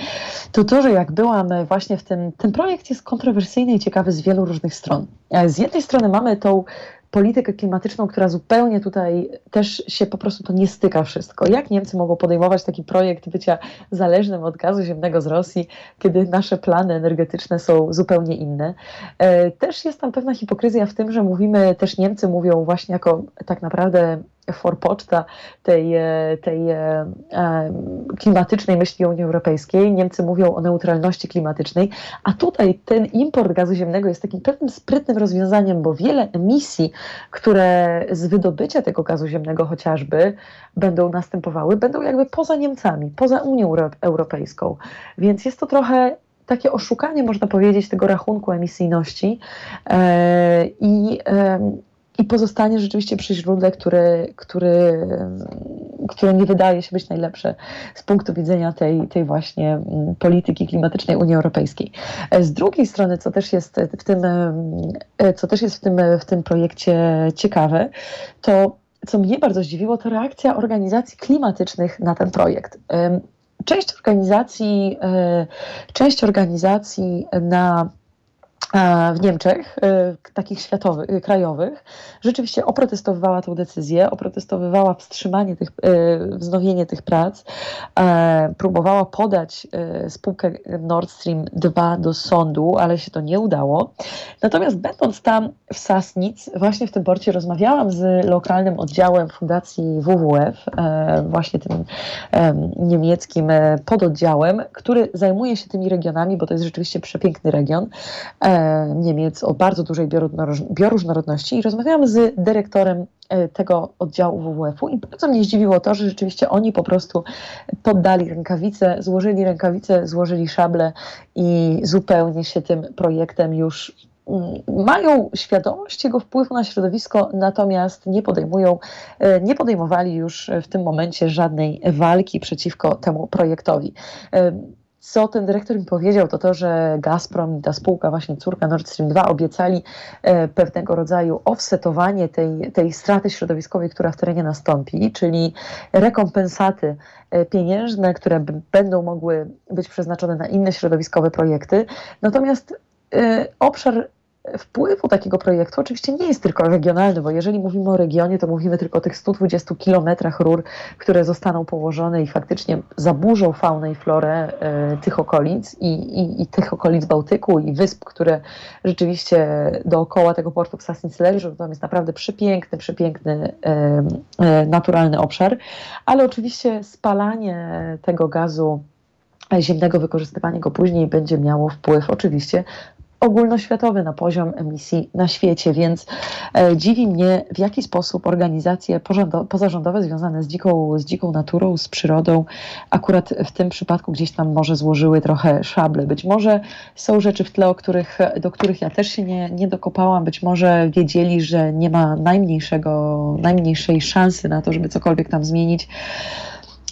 to to, że jak byłam właśnie w tym, ten projekt jest kontrowersyjny i ciekawy z wielu różnych stron. Z jednej strony mamy tą politykę klimatyczną, która zupełnie tutaj też się po prostu to nie styka wszystko. Jak Niemcy mogą podejmować taki projekt bycia zależnym od gazu ziemnego z Rosji, kiedy nasze plany energetyczne są zupełnie inne? E, też jest tam pewna hipokryzja w tym, że mówimy, też Niemcy mówią właśnie jako tak naprawdę forpoczta tej, e, tej e, e, klimatycznej myśli Unii Europejskiej. Niemcy mówią o neutralności klimatycznej, a tutaj ten import gazu ziemnego jest takim pewnym sprytnym rozwiązaniem, bo wiele emisji, które z wydobycia tego gazu ziemnego chociażby będą następowały, będą jakby poza Niemcami, poza Unią Europejską. Więc jest to trochę takie oszukanie, można powiedzieć, tego rachunku emisyjności i i pozostanie rzeczywiście przy źródle, który, który, które nie wydaje się być najlepsze z punktu widzenia tej, tej właśnie mm, polityki klimatycznej Unii Europejskiej. Z drugiej strony, co też jest w tym, e, co też jest w tym, w tym projekcie ciekawe, to co mnie bardzo zdziwiło, to reakcja organizacji klimatycznych na ten projekt. Część organizacji, e, część organizacji na w Niemczech, y, takich światowych, y, krajowych, rzeczywiście oprotestowywała tę decyzję, oprotestowywała wstrzymanie tych, wznowienie tych prac, e, próbowała podać spółkę Nord Stream 2 do sądu, ale się to nie udało. Natomiast będąc tam w Sassnitz, właśnie w tym porcie rozmawiałam z lokalnym oddziałem Fundacji WWF, e, właśnie tym niemieckim e, pododdziałem, który zajmuje się tymi regionami, bo to jest rzeczywiście przepiękny region Niemiec o bardzo dużej bioróżnorodności i rozmawiałam z dyrektorem e, tego oddziału WWF-u i bardzo mnie zdziwiło to, że rzeczywiście oni po prostu poddali rękawice, złożyli rękawice, złożyli szable i zupełnie się tym projektem już mm, mają świadomość jego wpływu na środowisko, natomiast nie podejmują, e, nie podejmowali już w tym momencie żadnej walki przeciwko temu projektowi. Co ten dyrektor mi powiedział, to to, że Gazprom i ta spółka, właśnie córka Nord Stream 2, obiecali e, pewnego rodzaju offsetowanie tej, tej straty środowiskowej, która w terenie nastąpi, czyli rekompensaty e, pieniężne, które będą mogły być przeznaczone na inne środowiskowe projekty. Natomiast e, obszar wpływu takiego projektu oczywiście nie jest tylko regionalny, bo jeżeli mówimy o regionie, to mówimy tylko o tych 120 kilometrach rur, które zostaną położone i faktycznie zaburzą faunę i florę e, tych okolic i, i, i, tych okolic Bałtyku i wysp, które rzeczywiście dookoła tego portu w Sassnic leżą. To jest naprawdę przepiękny, przepiękny e, e, naturalny obszar, ale oczywiście spalanie tego gazu ziemnego, wykorzystywanie go później będzie miało wpływ oczywiście ogólnoświatowy na poziom emisji na świecie, więc e, dziwi mnie, w jaki sposób organizacje pozarządowe związane z dziką, z dziką naturą, z przyrodą, akurat w tym przypadku gdzieś tam może złożyły trochę szable. Być może są rzeczy w tle, o których, do których ja też się nie, nie dokopałam, być może wiedzieli, że nie ma najmniejszego, najmniejszej szansy na to, żeby cokolwiek tam zmienić.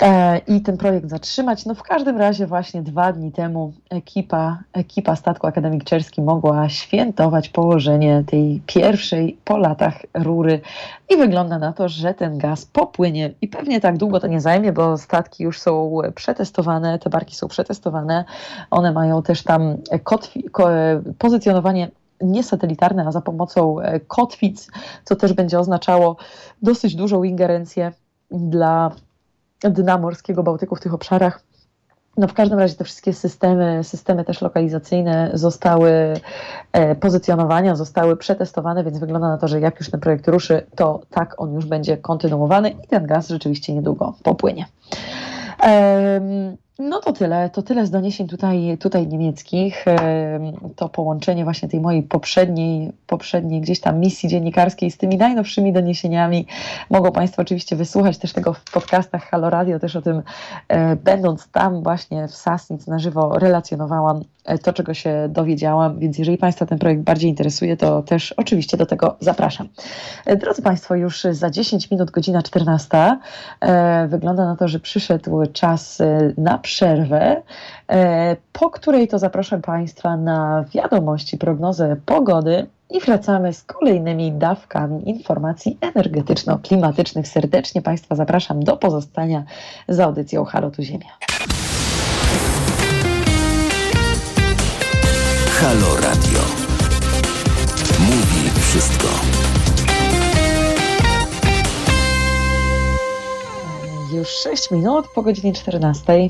E, i ten projekt zatrzymać. No w każdym razie właśnie dwa dni temu ekipa, ekipa statku Akademik Czerski mogła świętować położenie tej pierwszej po latach rury. I wygląda na to, że ten gaz popłynie. I pewnie tak długo to nie zajmie, bo statki już są przetestowane, te barki są przetestowane, one mają też tam kotwi, ko, pozycjonowanie niesatelitarne, a za pomocą e, kotwic, co też będzie oznaczało dosyć dużą ingerencję dla dna morskiego Bałtyku w tych obszarach. No w każdym razie te wszystkie systemy, systemy też lokalizacyjne zostały e, pozycjonowania, zostały przetestowane, więc wygląda na to, że jak już ten projekt ruszy, to tak on już będzie kontynuowany i ten gaz rzeczywiście niedługo popłynie. No to tyle, to tyle z doniesień tutaj, tutaj niemieckich. To połączenie właśnie tej mojej poprzedniej, poprzedniej gdzieś tam misji dziennikarskiej z tymi najnowszymi doniesieniami. Mogą Państwo oczywiście wysłuchać też tego w podcastach Halo Radio, też o tym, e, będąc tam właśnie w Sasnic na żywo relacjonowałam e, to, czego się dowiedziałam, więc jeżeli Państwa ten projekt bardziej interesuje, to też oczywiście do tego zapraszam. E, drodzy Państwo, już za 10 minut, godzina 14, wygląda na to, że przyszedł czas na przerwę, e, po której to zapraszam Państwa na wiadomości, prognozę pogody i wracamy z kolejnymi dawkami informacji energetyczno-klimatycznych. Serdecznie Państwa zapraszam do pozostania z audycją Halo tu Ziemia. Halo Radio. Mówi wszystko. Już 6 minut po godzinie 14.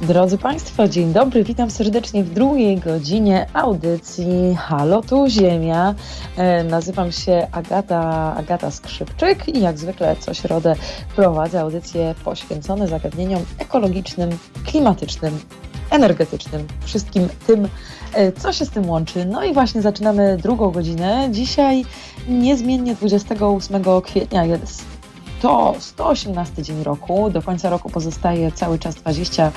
Drodzy Państwo, dzień dobry, witam serdecznie w drugiej godzinie audycji Halo tu Ziemia. E, nazywam się Agata, Agata Skrzypczyk i jak zwykle co środę prowadzę audycje poświęcone zagadnieniom ekologicznym, klimatycznym, energetycznym, wszystkim tym, co się z tym łączy. No i właśnie zaczynamy drugą godzinę. Dzisiaj niezmiennie 28 kwietnia jest to 118 dzień roku. Do końca roku pozostaje cały czas 20,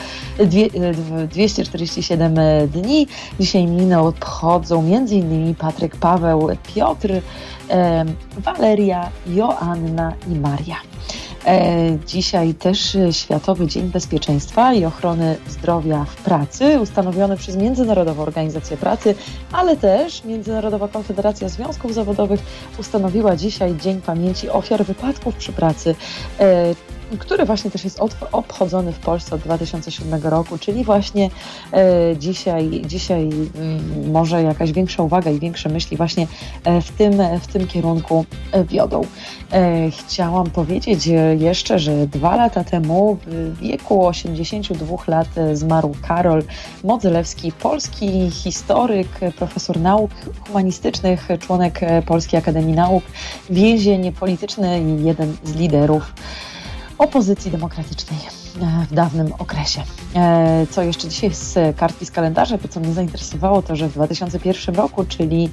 247 dni. Dzisiaj minę obchodzą m.in. Patryk, Paweł, Piotr, Waleria, Joanna i Maria. E, dzisiaj też Światowy Dzień Bezpieczeństwa i Ochrony Zdrowia w Pracy, ustanowiony przez Międzynarodową Organizację Pracy, ale też Międzynarodowa Konfederacja Związków Zawodowych ustanowiła dzisiaj Dzień Pamięci Ofiar Wypadków przy Pracy. Który właśnie też jest obchodzony w Polsce od 2007 roku, czyli właśnie e, dzisiaj, dzisiaj mm, może jakaś większa uwaga i większe myśli właśnie e, w tym, w tym kierunku e, wiodą. Chciałam powiedzieć jeszcze, że dwa lata temu w wieku 82 lat zmarł Karol Modzelewski, polski historyk, profesor nauk humanistycznych, członek Polskiej Akademii Nauk, więzień polityczny i jeden z liderów opozycji demokratycznej w dawnym okresie. E, co jeszcze dzisiaj z kartki z kalendarza, to co mnie zainteresowało, to że w 2001 roku, czyli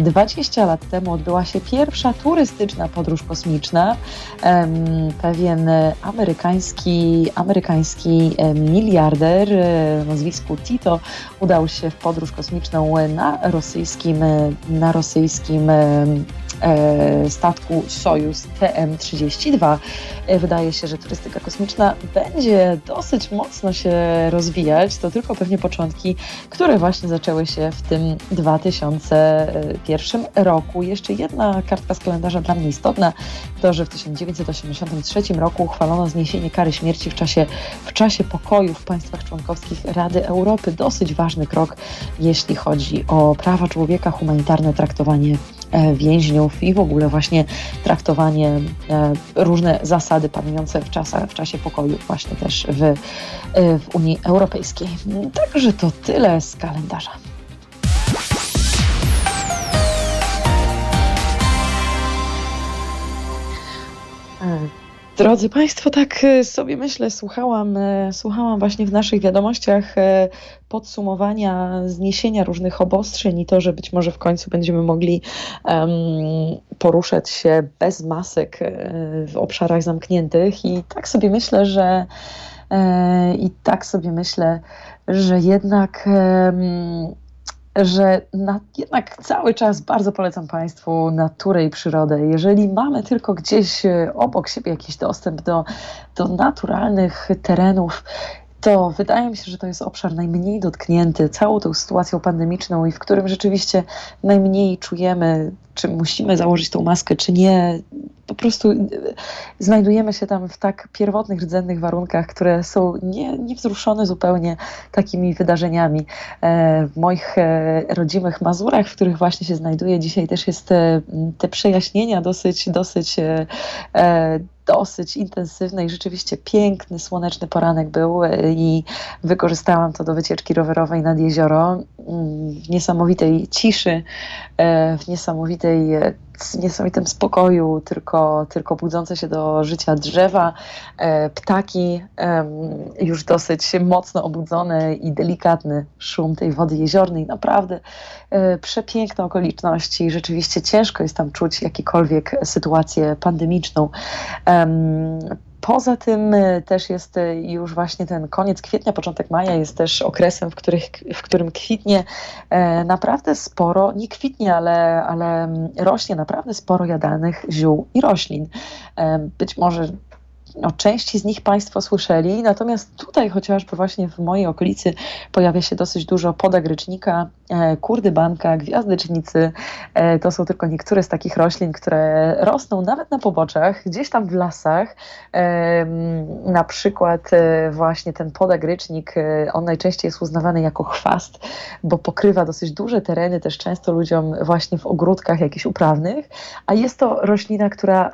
20 lat temu, odbyła się pierwsza turystyczna podróż kosmiczna. Pewien amerykański, amerykański e, miliarder o nazwisku Tito udał się w podróż kosmiczną na rosyjskim, na rosyjskim E, statku Sojus TM-32. E, wydaje się, że turystyka kosmiczna będzie dosyć mocno się rozwijać. To tylko pewnie początki, które właśnie zaczęły się w tym 2001 roku. Jeszcze jedna kartka z kalendarza dla mnie istotna, to że w 1983 roku uchwalono zniesienie kary śmierci w czasie, w czasie pokoju w państwach członkowskich Rady Europy. Dosyć ważny krok, jeśli chodzi o prawa człowieka, humanitarne traktowanie więźniów i w ogóle właśnie traktowanie, e, różne zasady panujące w, czasach, w czasie pokoju właśnie też w, e, w Unii Europejskiej. Także to tyle z kalendarza. Drodzy Państwo, tak e, sobie myślę, słuchałam, e, słuchałam właśnie w naszych wiadomościach e, podsumowania zniesienia różnych obostrzeń i to, że być może w końcu będziemy mogli um, poruszać się bez masek w obszarach zamkniętych. I tak sobie myślę, że i tak sobie myślę, że jednak że na, jednak cały czas bardzo polecam Państwu naturę i przyrodę. Jeżeli mamy tylko gdzieś e, obok siebie jakiś dostęp do, do naturalnych terenów, to wydaje mi się, że to jest obszar najmniej dotknięty całą tą sytuacją pandemiczną i w którym rzeczywiście najmniej czujemy, czy musimy założyć tą maskę, czy nie. Po prostu e, znajdujemy się tam w tak pierwotnych, rdzennych warunkach, które są nie, niewzruszone zupełnie takimi wydarzeniami. E, w moich e, rodzimych Mazurach, w których właśnie się znajduję dzisiaj, też jest te przejaśnienia dosyć, dosyć dosyć intensywny i rzeczywiście piękny, słoneczny poranek był e, i wykorzystałam to do wycieczki rowerowej nad jezioro mm, w niesamowitej ciszy, e, w niesamowitej e, w niesamowitym spokoju, tylko, tylko budzące się do życia drzewa, ptaki, już dosyć mocno obudzone i delikatny szum tej wody jeziornej. Naprawdę przepiękne okoliczności. Rzeczywiście ciężko jest tam czuć jakiekolwiek sytuację pandemiczną. Poza tym e, też jest e, już właśnie ten koniec kwietnia, początek maja jest też okresem, w, których, w którym kwitnie e, naprawdę sporo, nie kwitnie, ale, ale mm, rośnie naprawdę sporo jadalnych ziół i roślin. Być może o części z nich Państwo słyszeli, natomiast tutaj chociażby właśnie w mojej okolicy pojawia się dosyć dużo podagrycznika, e, kurdybanka, gwiazdecznicy. E, to są tylko niektóre z takich roślin, które rosną nawet na poboczach, gdzieś tam w lasach. E, na przykład właśnie ten podagrycznik, on najczęściej jest uznawany jako chwast, bo pokrywa dosyć duże tereny, też często ludziom właśnie w ogródkach jakichś uprawnych, a jest to roślina, która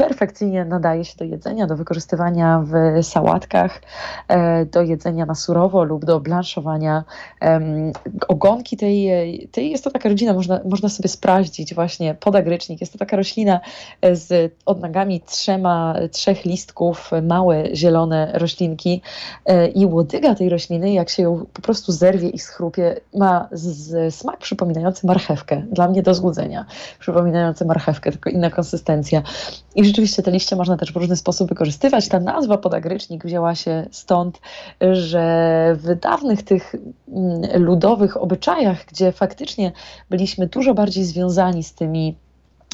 perfekcyjnie nadaje się do jedzenia, do wykorzystywania w sałatkach, e, do jedzenia na surowo lub do blanszowania. Ogonki tej, tej jest to taka rodzina, można, można sobie sprawdzić właśnie podagrycznik. Jest to taka roślina e, z odnogami trzema, trzech listków, małe zielone roślinki e, i łodyga tej rośliny, jak się ją po prostu zerwie i schrupie, ma z, z smak przypominający marchewkę. Dla mnie do złudzenia. Przypominający marchewkę, tylko inna konsystencja. I rzeczywiście te liście można też w różny sposób wykorzystywać. Ta nazwa podagrycznik wzięła się stąd, że w dawnych tych mm, ludowych obyczajach, gdzie faktycznie byliśmy dużo bardziej związani z tymi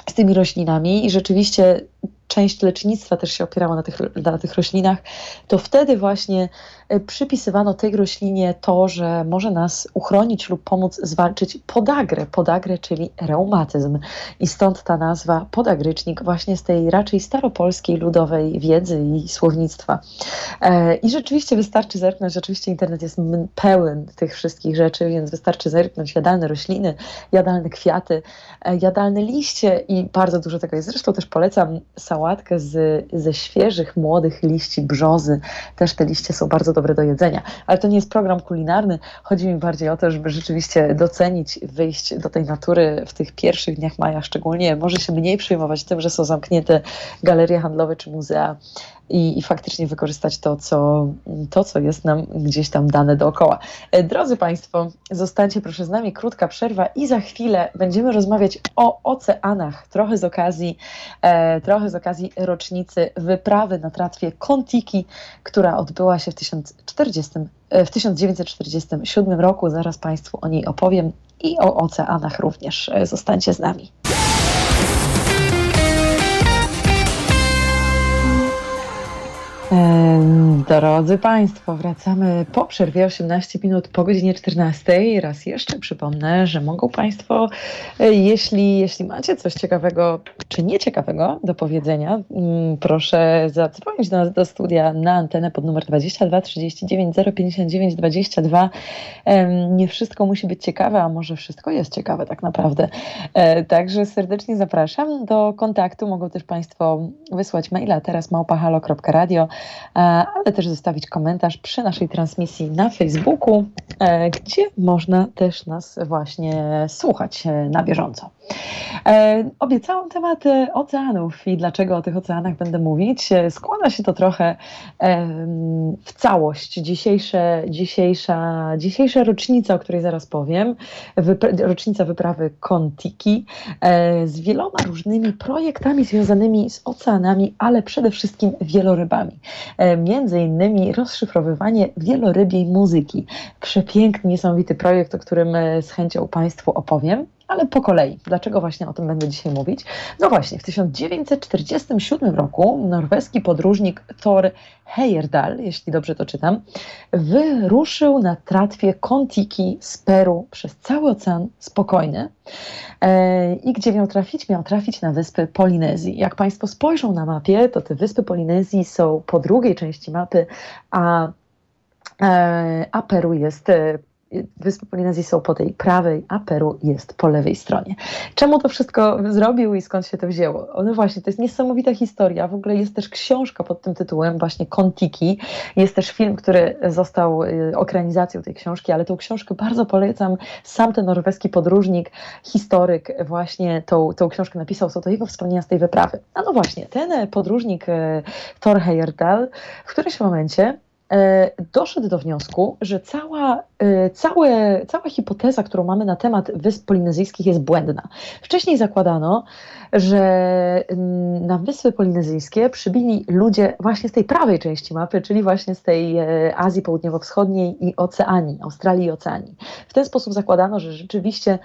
z tymi roślinami i rzeczywiście część lecznictwa też się opierała na tych, na tych roślinach, to wtedy właśnie przypisywano tej roślinie to, że może nas uchronić lub pomóc zwalczyć podagrę, podagrę, czyli reumatyzm. I stąd ta nazwa podagrycznik właśnie z tej raczej staropolskiej ludowej wiedzy i słownictwa. E, I rzeczywiście wystarczy zerknąć, oczywiście internet jest pełen tych wszystkich rzeczy, więc wystarczy zerknąć jadalne rośliny, jadalne kwiaty, e, jadalne liście i bardzo dużo tego jest. Zresztą też polecam sałatkę z, ze świeżych, młodych liści brzozy. Też te liście są bardzo dobre do jedzenia. Ale to nie jest program kulinarny. Chodzi mi bardziej o to, żeby rzeczywiście docenić, wyjść do tej natury w tych pierwszych dniach maja szczególnie. Może się mniej przejmować tym, że są zamknięte galerie handlowe czy muzea i, i faktycznie wykorzystać to co, to, co jest nam gdzieś tam dane dookoła. E, drodzy Państwo, zostańcie proszę z nami, krótka przerwa i za chwilę będziemy rozmawiać o oceanach, trochę z okazji, e, trochę z okazji rocznicy wyprawy na tratwie Kontiki, która odbyła się w, 1040, e, w 1947 roku. Zaraz Państwu o niej opowiem i o oceanach również. E, zostańcie z nami. Drodzy Państwo, wracamy po przerwie 18 minut po godzinie 14. Raz jeszcze przypomnę, że mogą Państwo, e, jeśli, jeśli macie coś ciekawego czy nieciekawego do powiedzenia, mm, proszę zadzwonić do nas do studia na antenę pod numer 22 39 059 22. Nie wszystko musi być ciekawe, a może wszystko jest ciekawe tak naprawdę. E, także serdecznie zapraszam do kontaktu. Mogą też Państwo wysłać maila teraz małpahalo.radio ale też zostawić komentarz przy naszej transmisji na Facebooku, e, gdzie można też nas właśnie słuchać e, na bieżąco. Obiecałam temat oceanów i dlaczego o tych oceanach będę mówić. Składa się to trochę w całość. Dzisiejsze, dzisiejsza, dzisiejsza rocznica, o której zaraz powiem, rocznica wyprawy Kontiki z wieloma różnymi projektami związanymi z oceanami, ale przede wszystkim wielorybami. E, między innymi rozszyfrowywanie wielorybiej muzyki. przepiękny, niesamowity projekt, o którym e, z chęcią Państwu opowiem. Ale po kolei. Dlaczego właśnie o tym będę dzisiaj mówić? No właśnie, w 1947 roku norweski podróżnik Thor Heyerdahl, jeśli dobrze to czytam, wyruszył na tratwie Kontiki z Peru przez cały Ocean Spokojny. E, I gdzie miał trafić? Miał trafić na wyspy Polinezji. Jak Państwo spojrzą na mapie, to te wyspy Polinezji są po drugiej części mapy, a, e, a Peru jest e, Wyspy Polinezji są po tej prawej, a Peru jest po lewej stronie. Czemu to wszystko zrobił i skąd się to wzięło? No właśnie, to jest niesamowita historia. W ogóle jest też książka pod tym tytułem, właśnie Kontiki. Jest też film, który został y, ekranizacją tej książki, ale tą książkę bardzo polecam. Sam ten norweski podróżnik, historyk właśnie tą, tą książkę napisał. Są to jego wspomnienia z tej wyprawy. A no właśnie, ten podróżnik y, Thor Heyerdahl w którymś momencie doszedł do wniosku, że cała, e, całe, cała hipoteza, którą mamy na temat Wysp Polinezyjskich jest błędna. Wcześniej zakładano, że mm, na Wyspy Polinezyjskie przybili ludzie właśnie z tej prawej części mapy, czyli właśnie z tej e, Azji Południowo-Wschodniej i Oceanii, Australii i Oceanii. W ten sposób zakładano, że rzeczywiście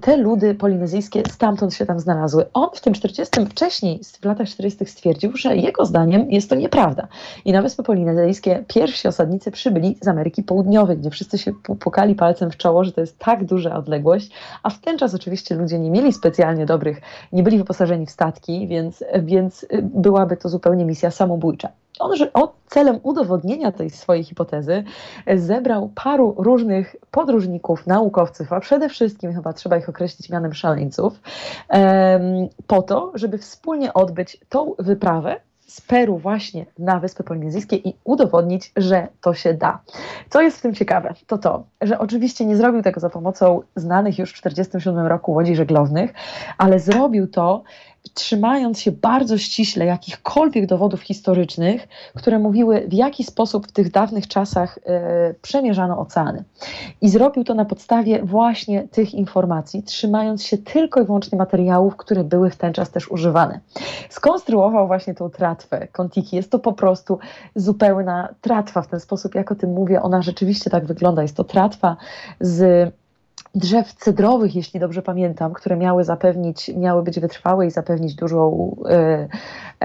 te ludy polinezyjskie stamtąd się tam znalazły. On w tym 40, wcześniej, w latach 40. stwierdził, że jego zdaniem jest to nieprawda. I na Wyspy Polinezyjskie pierwsi osadnicy przybyli z Ameryki Południowej, gdzie wszyscy się pukali palcem w czoło, że to jest tak duża odległość, a w ten czas oczywiście ludzie nie mieli specjalnie dobrych, nie byli wyposażeni w statki, więc, więc byłaby to zupełnie misja samobójcza. On, że on celem udowodnienia tej swojej hipotezy zebrał paru różnych podróżników, naukowców, a przede wszystkim chyba trzeba ich określić mianem szaleńców, po to, żeby wspólnie odbyć tą wyprawę z Peru właśnie na Wyspy Polinezyjskie i udowodnić, że to się da. Co jest w tym ciekawe, to to, że oczywiście nie zrobił tego za pomocą znanych już w 1947 roku łodzi żeglownych, ale zrobił to trzymając się bardzo ściśle jakichkolwiek dowodów historycznych, które mówiły, w jaki sposób w tych dawnych czasach e, przemierzano oceany. I zrobił to na podstawie właśnie tych informacji, trzymając się tylko i wyłącznie materiałów, które były w ten czas też używane. Skonstruował właśnie tą tratwę Kontiki. Jest to po prostu zupełna tratwa w ten sposób, jak o tym mówię. Ona rzeczywiście tak wygląda. Jest to tratwa z drzew cedrowych, jeśli dobrze pamiętam, które miały zapewnić, miały być wytrwałe i zapewnić dużą e,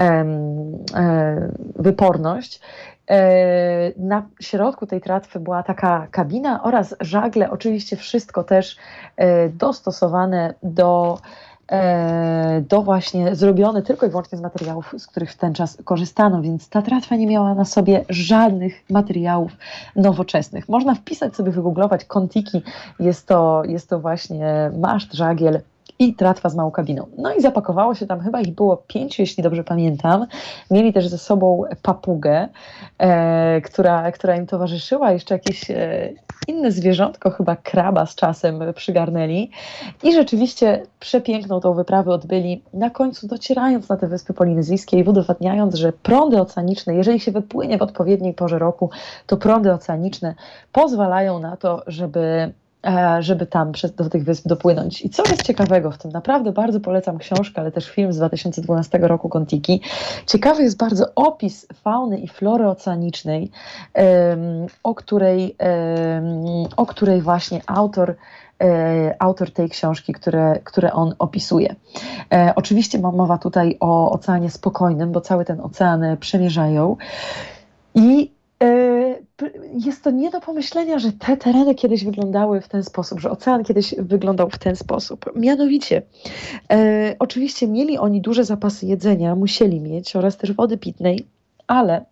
e, wyporność. E, na środku tej tratwy była taka kabina oraz żagle, oczywiście wszystko też e, dostosowane do do właśnie zrobione tylko i wyłącznie z materiałów, z których w ten czas korzystano, więc ta tratwa nie miała na sobie żadnych materiałów nowoczesnych. Można wpisać sobie, wygooglować kontiki, jest to, jest to właśnie maszt, żagiel, i tratwa z małą kabiną. No i zapakowało się tam, chyba ich było pięciu, jeśli dobrze pamiętam. Mieli też ze sobą papugę, e, która, która im towarzyszyła, jeszcze jakieś e, inne zwierzątko, chyba kraba z czasem przygarnęli. I rzeczywiście przepiękną tą wyprawę odbyli, na końcu docierając na te wyspy polinezyjskie i udowadniając, że prądy oceaniczne, jeżeli się wypłynie w odpowiedniej porze roku, to prądy oceaniczne pozwalają na to, żeby żeby tam przez, do tych wysp dopłynąć. I co jest ciekawego w tym? Naprawdę bardzo polecam książkę, ale też film z 2012 roku Kontiki. Ciekawy jest bardzo opis fauny i flory oceanicznej, o, której, o której właśnie autor e, autor tej książki, które, które on opisuje. E, oczywiście mowa tutaj o oceanie spokojnym, bo cały ten ocean przemierzają. I E, jest to nie do pomyślenia, że te tereny kiedyś wyglądały w ten sposób, że ocean kiedyś wyglądał w ten sposób. Mianowicie, e, oczywiście mieli oni duże zapasy jedzenia, musieli mieć oraz też wody pitnej, ale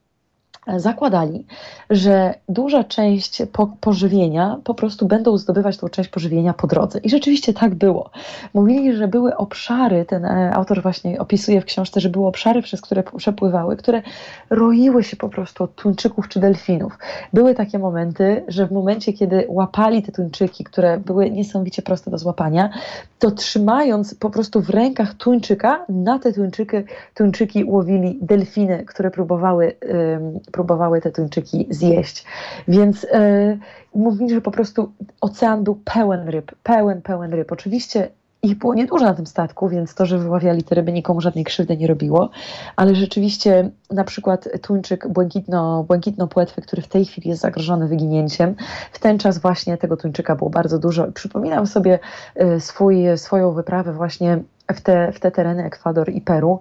zakładali, że duża część po, pożywienia po prostu będą zdobywać tą część pożywienia po drodze. I rzeczywiście tak było. Mówili, że były obszary, ten e, autor właśnie opisuje w książce, że były obszary, przez które przepływały, które roiły się po prostu od tuńczyków czy delfinów. Były takie momenty, że w momencie, kiedy łapali te tuńczyki, które były niesamowicie proste do złapania, to trzymając po prostu w rękach tuńczyka, na te tuńczyki, tuńczyki łowili delfiny, które próbowały próbowały te tuńczyki zjeść. Więc yy, mówili, że po prostu ocean był pełen ryb, pełen, pełen ryb. Oczywiście ich było niedużo na tym statku, więc to, że wyławiali te ryby nikomu żadnej krzywdy nie robiło, ale rzeczywiście na przykład tuńczyk błękitno, błękitno płetwy, który w tej chwili jest zagrożony wyginięciem, w ten czas właśnie tego tuńczyka było bardzo dużo. Przypominam sobie y, swój, swoją wyprawę właśnie w te, w te tereny Ekwador i Peru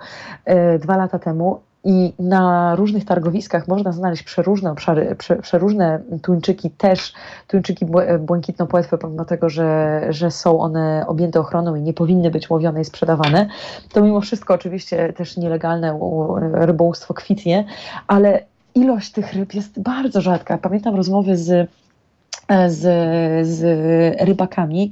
y, dwa lata temu i na różnych targowiskach można znaleźć przeróżne obszary, prze, przeróżne tuńczyki, też tuńczyki błękitno-płetwe, pomimo tego, że, że są one objęte ochroną i nie powinny być łowione i sprzedawane, to mimo wszystko oczywiście też nielegalne rybołówstwo kwitnie, ale ilość tych ryb jest bardzo rzadka. Pamiętam rozmowy z z, z rybakami,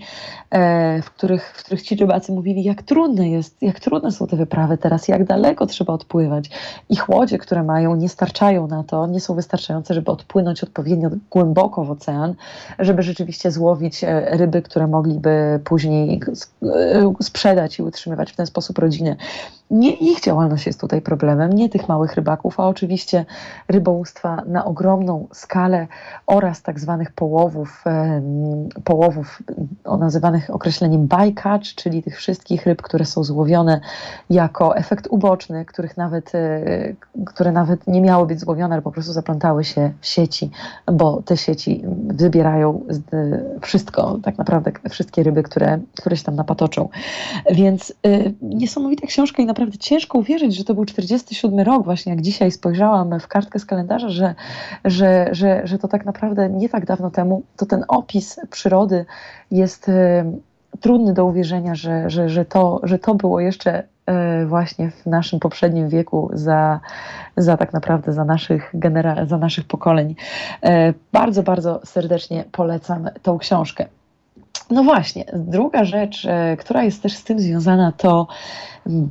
e, w których, w których ci rybacy mówili, jak trudne jest, jak trudne są te wyprawy teraz, jak daleko trzeba odpływać. Ich łodzie, które mają, nie starczają na to, nie są wystarczające, żeby odpłynąć odpowiednio głęboko w ocean, żeby rzeczywiście złowić e, ryby, które mogliby później e, sprzedać i utrzymywać w ten sposób rodzinę. Nie ich działalność jest tutaj problemem, nie tych małych rybaków, a oczywiście rybołówstwa na ogromną skalę oraz tak zwanych połowów, połowów nazywanych określeniem bycatch, czyli tych wszystkich ryb, które są złowione jako efekt uboczny, których nawet, e, które nawet nie miały być złowione, ale po prostu zaplątały się w sieci, bo te sieci wybierają wszystko, tak naprawdę wszystkie ryby, które, które się tam napatoczą. Więc e, niesamowita książka i naprawdę naprawdę ciężko uwierzyć, że to był 47 rok, właśnie jak dzisiaj spojrzałam w kartkę z kalendarza, że, że, że, że to tak naprawdę nie tak dawno temu, to ten opis przyrody jest e, trudny do uwierzenia, że, że, że, to, że to było jeszcze e, właśnie w naszym poprzednim wieku za, za tak naprawdę za naszych, genera- za naszych pokoleń. E, bardzo, bardzo serdecznie polecam tą książkę. No właśnie, druga rzecz, która jest też z tym związana, to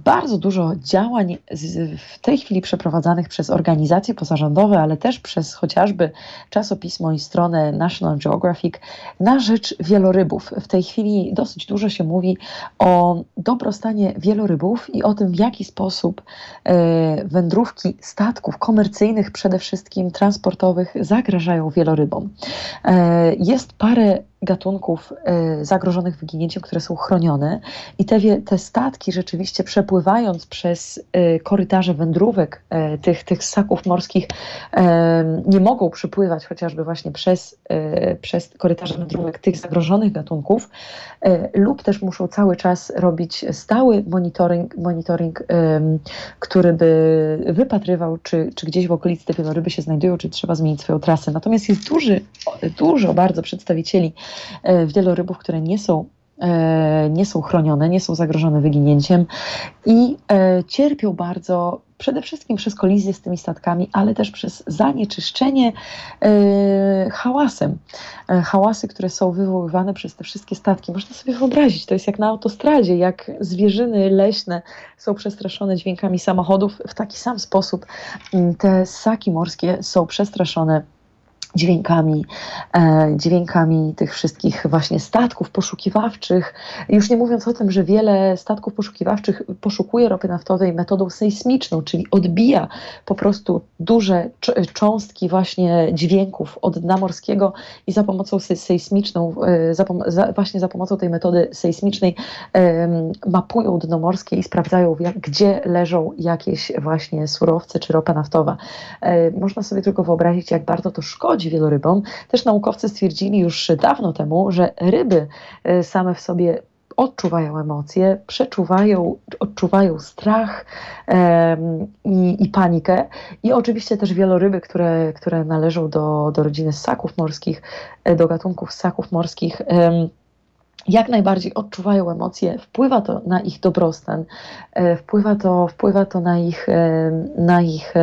bardzo dużo działań w tej chwili przeprowadzanych przez organizacje pozarządowe, ale też przez chociażby czasopismo i stronę National Geographic na rzecz wielorybów. W tej chwili dosyć dużo się mówi o dobrostanie wielorybów i o tym, w jaki sposób e, wędrówki statków komercyjnych, przede wszystkim transportowych, zagrażają wielorybom. E, jest parę gatunków e, zagrożonych wyginięciem, które są chronione i te, te statki rzeczywiście przepływając przez e, korytarze wędrówek e, tych, tych ssaków morskich nie mogą przypływać chociażby właśnie przez, przez korytarze wędrówek tych zagrożonych gatunków lub też muszą cały czas robić stały monitoring, monitoring który by wypatrywał, czy, czy gdzieś w okolicy te wieloryby się znajdują, czy trzeba zmienić swoją trasę. Natomiast jest duży, dużo bardzo przedstawicieli wielorybów, które nie są nie są chronione, nie są zagrożone wyginięciem i e, cierpią bardzo przede wszystkim przez kolizję z tymi statkami, ale też przez zanieczyszczenie hałasem. hałasy, które są wywoływane przez te wszystkie statki. Można sobie wyobrazić, to jest jak na autostradzie, jak zwierzyny leśne są przestraszone dźwiękami samochodów. W taki sam sposób mm, te ssaki morskie są przestraszone dźwiękami, e, dźwiękami tych wszystkich właśnie statków poszukiwawczych. Już nie mówiąc o tym, że wiele statków poszukiwawczych poszukuje ropy naftowej metodą sejsmiczną, czyli odbija po prostu duże cząstki właśnie dźwięków od dna morskiego i za pomocą sejsmiczną, e, za, za, właśnie za pomocą tej metody sejsmicznej mapują dno morskie i sprawdzają, jak, gdzie leżą jakieś właśnie surowce czy ropa naftowa. E, można sobie tylko wyobrazić, jak bardzo to szkodzi wielorybom. Też naukowcy stwierdzili już dawno temu, że ryby e, same w sobie odczuwają emocje, przeczuwają, odczuwają strach um, i, i, panikę. I oczywiście też wieloryby, które, które należą do, do rodziny ssaków morskich, e, do gatunków ssaków morskich. Um, jak najbardziej odczuwają emocje, wpływa to na ich dobrostan, e, wpływa to, wpływa to na ich, na ich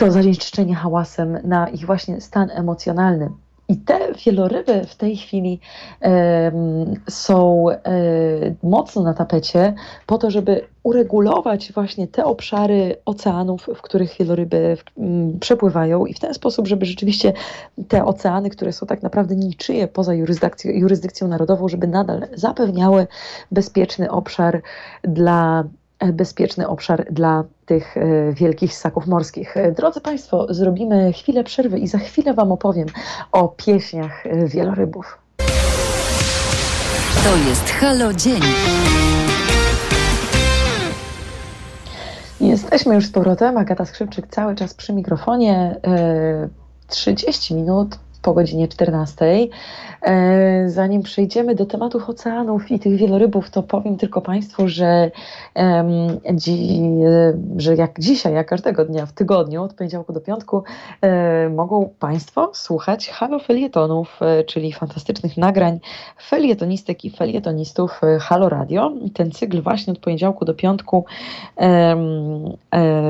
to zanieczyszczenie hałasem, na ich właśnie stan emocjonalny. I te wieloryby w tej chwili są mocno na tapecie po to, żeby uregulować właśnie te obszary oceanów, w których wieloryby przepływają i w ten sposób, żeby rzeczywiście te oceany, które są tak naprawdę niczyje poza jurysdykcją, jurysdykcją narodową, żeby nadal zapewniały bezpieczny obszar dla bezpieczny obszar dla tych e, wielkich ssaków morskich. E, drodzy Państwo, zrobimy chwilę przerwy i za chwilę Wam opowiem o pieśniach e, wielorybów. To jest Halo Dzień. Jesteśmy już z powrotem. Agata Skrzypczyk cały czas przy mikrofonie. 30 e, minut po godzinie 14. E, zanim przejdziemy do tematów oceanów i tych wielorybów, to powiem tylko Państwu, że, że jak dzisiaj, jak każdego dnia w tygodniu, od poniedziałku do piątku, e, mogą Państwo słuchać halo felietonów, e, czyli fantastycznych nagrań felietonistek i felietonistów Halo Radio. Ten cykl właśnie od poniedziałku do piątku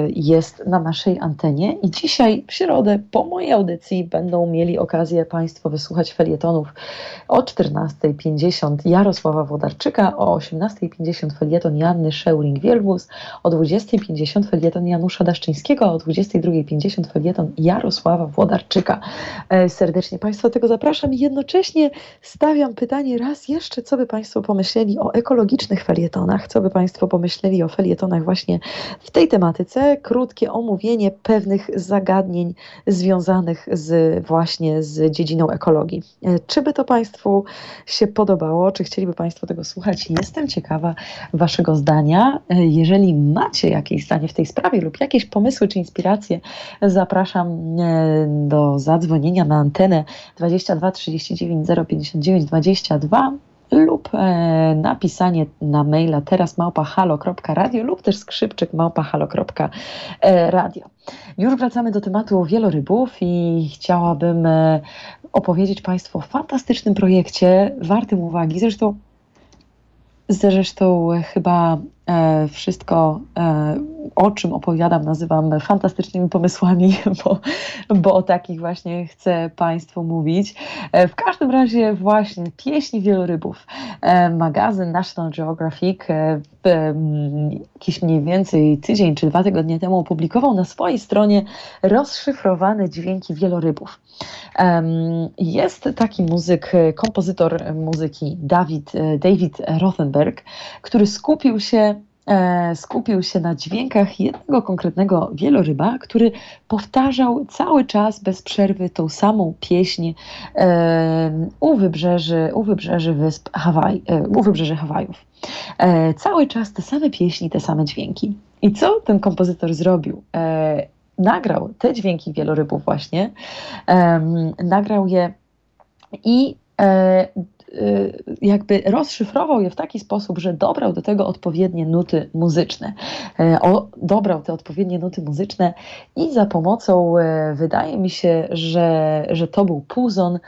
jest na naszej antenie i dzisiaj w środę po mojej audycji będą mieli okazję Państwo wysłuchać felietonów o 14.50 Jarosława Włodarczyka, o 18.50 felieton Janny Szeuling-Wielgus, o 20.50 felieton Janusza Daszczyńskiego, o 22.50 felieton Jarosława Włodarczyka. E, serdecznie Państwa tego zapraszam i jednocześnie stawiam pytanie raz jeszcze, co by Państwo pomyśleli o ekologicznych felietonach, co by Państwo pomyśleli o felietonach właśnie w tej tematyce. Krótkie omówienie pewnych zagadnień związanych z właśnie z dziedziną ekologii. E, czy by to Państwu się podobało, czy chcieliby Państwo tego słuchać? Jestem ciekawa Waszego zdania. E, jeżeli macie jakieś zdanie w tej sprawie lub jakieś pomysły czy inspiracje, zapraszam e, do zadzwonienia na antenę 22 39 059 22 lub e, napisanie na maila teraz małpahalo.radio lub też skrzypczyk małpahalo.radio. Już wracamy do tematu wielorybów i chciałabym e, opowiedzieć Państwu o fantastycznym projekcie, wartym uwagi. Zresztą, zresztą chyba E, wszystko, e, o czym opowiadam, nazywam fantastycznymi pomysłami, bo, bo o takich właśnie chcę Państwu mówić. E, w każdym razie właśnie Pieśni Wielorybów. Magazyn National Geographic jakiś mniej więcej tydzień czy dwa tygodnie temu opublikował na swojej stronie rozszyfrowane dźwięki wielorybów. Jest taki muzyk, kompozytor muzyki David, David Rothenberg, który skupił się E, skupił się na dźwiękach jednego konkretnego wieloryba, który powtarzał cały czas bez przerwy tą samą pieśń e, u wybrzeży, u wybrzeży wysp Hawaj, e, u wybrzeży Hawajów. Cały czas te same pieśni, te same dźwięki. I co ten kompozytor zrobił? Nagrał te dźwięki wielorybów właśnie, nagrał je i jakby rozszyfrował je w taki sposób, że dobrał do tego odpowiednie nuty muzyczne. E, dobrał te odpowiednie nuty muzyczne i za pomocą, e, wydaje mi się, że, że to był puzon,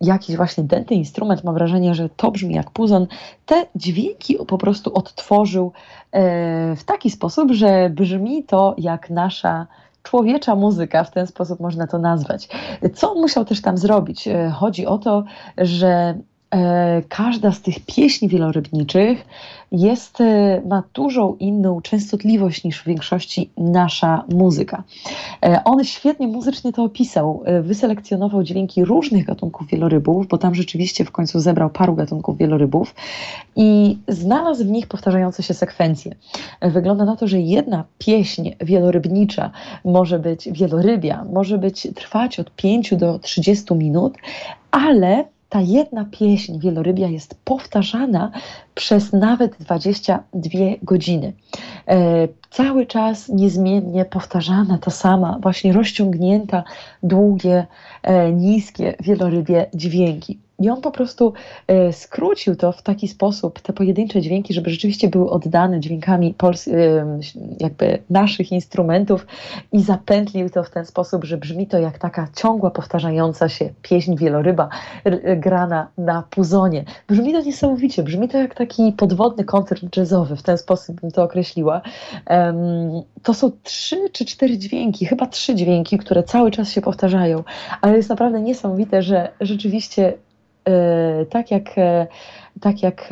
jakiś właśnie denty instrument, mam wrażenie, że to brzmi jak puzon, te dźwięki po prostu odtworzył e, w taki sposób, że brzmi to jak nasza człowiecza muzyka, w ten sposób można to nazwać. Co musiał też tam zrobić? E, chodzi o to, że każda z tych pieśni wielorybniczych jest, e, ma dużą inną częstotliwość niż w większości nasza muzyka. E, on świetnie muzycznie to opisał. E, wyselekcjonował dźwięki różnych gatunków wielorybów, bo tam rzeczywiście w końcu zebrał paru gatunków wielorybów i znalazł w nich powtarzające się sekwencje. Wygląda na to, że jedna pieśń wielorybnicza może być wielorybia, może być trwać od 5 do 30 minut, ale ta jedna pieśń wielorybia jest powtarzana przez nawet 22 godziny. E, cały czas niezmiennie powtarzana ta sama, właśnie rozciągnięta, długie, e, niskie, wielorybie dźwięki. I on po prostu e, skrócił to w taki sposób, te pojedyncze dźwięki, żeby rzeczywiście były oddane dźwiękami pols- e, jakby naszych instrumentów i zapętlił to w ten sposób, że brzmi to jak taka ciągła, powtarzająca się pieśń wieloryba e, grana na puzonie. Brzmi to niesamowicie, brzmi to jak taki podwodny koncert jazzowy, w ten sposób bym to określiła. To są trzy czy cztery dźwięki, chyba trzy dźwięki, które cały czas się powtarzają, ale jest naprawdę niesamowite, że rzeczywiście tak jak, e, tak jak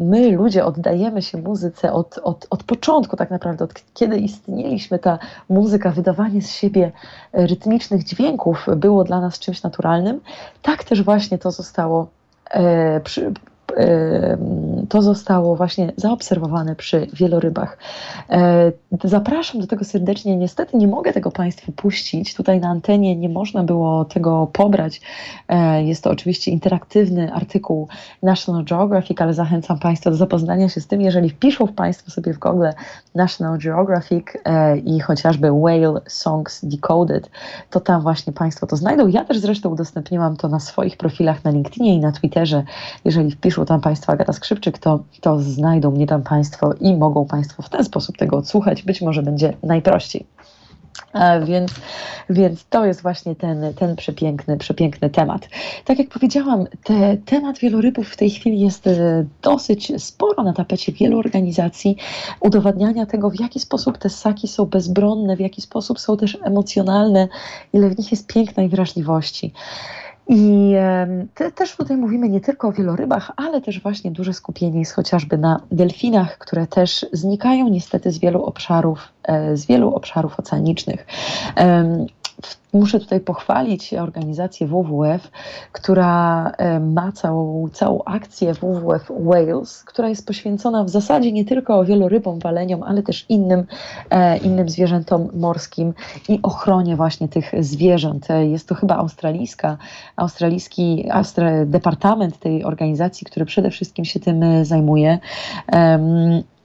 my, ludzie, oddajemy się muzyce od, od, od początku, tak naprawdę, od kiedy istnieliśmy, ta muzyka, wydawanie z siebie rytmicznych dźwięków było dla nas czymś naturalnym, tak też właśnie to zostało przy, to zostało właśnie zaobserwowane przy wielorybach. E, zapraszam do tego serdecznie. Niestety nie mogę tego Państwu puścić. Tutaj na antenie nie można było tego pobrać. E, jest to oczywiście interaktywny artykuł National Geographic, ale zachęcam Państwa do zapoznania się z tym, jeżeli wpiszą Państwo sobie w Google National Geographic e, i chociażby Whale Songs Decoded, to tam właśnie Państwo to znajdą. Ja też zresztą udostępniłam to na swoich profilach na LinkedInie i na Twitterze. Jeżeli wpiszą tam Państwo Agata Skrzypczyk, to, to znajdą mnie tam Państwo i mogą Państwo w ten sposób tego odsłuchać. Być może będzie najprościej. Więc, więc to jest właśnie ten, ten przepiękny, przepiękny temat. Tak jak powiedziałam, te, temat wielorybów w tej chwili jest e, dosyć sporo na tapecie wielu organizacji, udowadniania tego, w jaki sposób te ssaki są bezbronne, w jaki sposób są też emocjonalne, ile w nich jest pięknej wrażliwości. I te, też tutaj mówimy nie tylko o wielorybach, ale też właśnie duże skupienie jest chociażby na delfinach, które też znikają niestety z wielu obszarów, e, z wielu obszarów oceanicznych. Muszę tutaj pochwalić organizację WWF, która e, ma całą, całą akcję WWF Wales, która jest poświęcona w zasadzie nie tylko wielorybom, waleniom, ale też innym, e, innym zwierzętom morskim i ochronie właśnie tych zwierząt. E, jest to chyba australijska, australijski Austra, departament tej organizacji, który przede wszystkim się tym zajmuje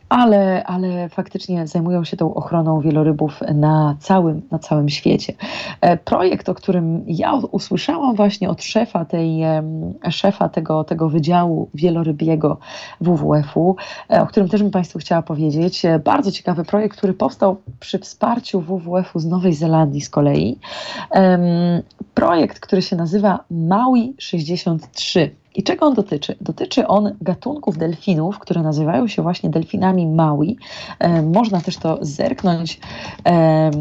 ale, ale faktycznie zajmują się tą ochroną wielorybów na całym, na całym świecie. E, projekt, o którym ja usłyszałam właśnie od szefa, tej, szefa tego, tego wydziału wielorybiego WWF-u, e, o którym też bym Państwu chciała powiedzieć. E, bardzo ciekawy projekt, który powstał przy wsparciu WWF-u z Nowej Zelandii z kolei. Projekt, który się nazywa Maui 63. I czego on dotyczy? Dotyczy on gatunków delfinów, które nazywają się właśnie delfinami Maui. E, można też to zerknąć, e,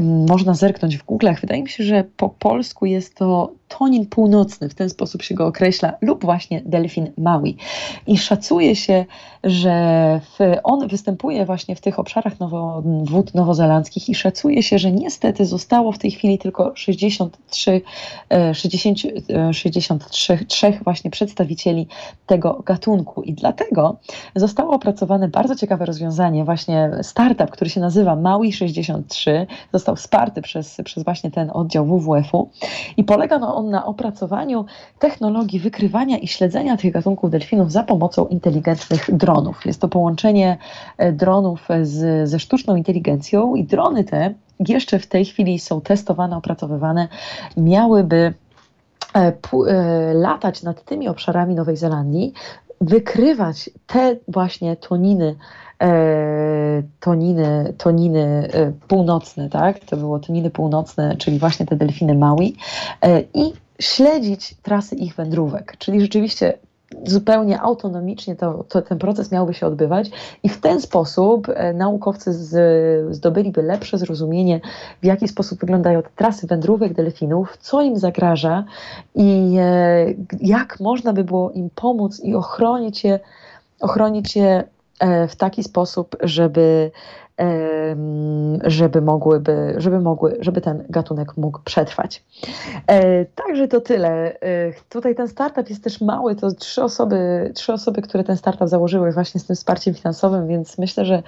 można zerknąć w Google'ach. Wydaje mi się, że po polsku jest to tonin północny, w ten sposób się go określa, lub właśnie delfin Maui. I szacuje się, że on występuje właśnie w tych obszarach nowo, wód nowozelandzkich i szacuje się, że niestety zostało w tej chwili tylko 63, 60, 63 3 właśnie przedstawicieli tego gatunku. I dlatego zostało opracowane bardzo ciekawe rozwiązanie, właśnie startup, który się nazywa Maui 63, został wsparty przez, przez właśnie ten oddział WWF-u i polega no, on na opracowaniu technologii wykrywania i śledzenia tych gatunków delfinów za pomocą inteligentnych dronów. Jest to połączenie e, dronów z, ze sztuczną inteligencją i drony te jeszcze w tej chwili są testowane, opracowywane, miałyby e, e, latać nad tymi obszarami Nowej Zelandii, wykrywać te właśnie toniny toniny, toniny północne, tak? To było toniny północne, czyli właśnie te delfiny Maui i śledzić trasy ich wędrówek. Czyli rzeczywiście zupełnie autonomicznie to, to, ten proces miałby się odbywać i w ten sposób e, naukowcy z, zdobyliby lepsze zrozumienie, w jaki sposób wyglądają te trasy wędrówek delfinów, co im zagraża i e, jak można by było im pomóc i ochronić je, ochronić je e, w taki sposób, żeby żeby mogłyby, żeby mogły, żeby ten gatunek mógł przetrwać. E, także to tyle. E, tutaj ten startup jest też mały, to trzy osoby, trzy osoby, które ten startup założyły właśnie z tym wsparciem finansowym, więc myślę, że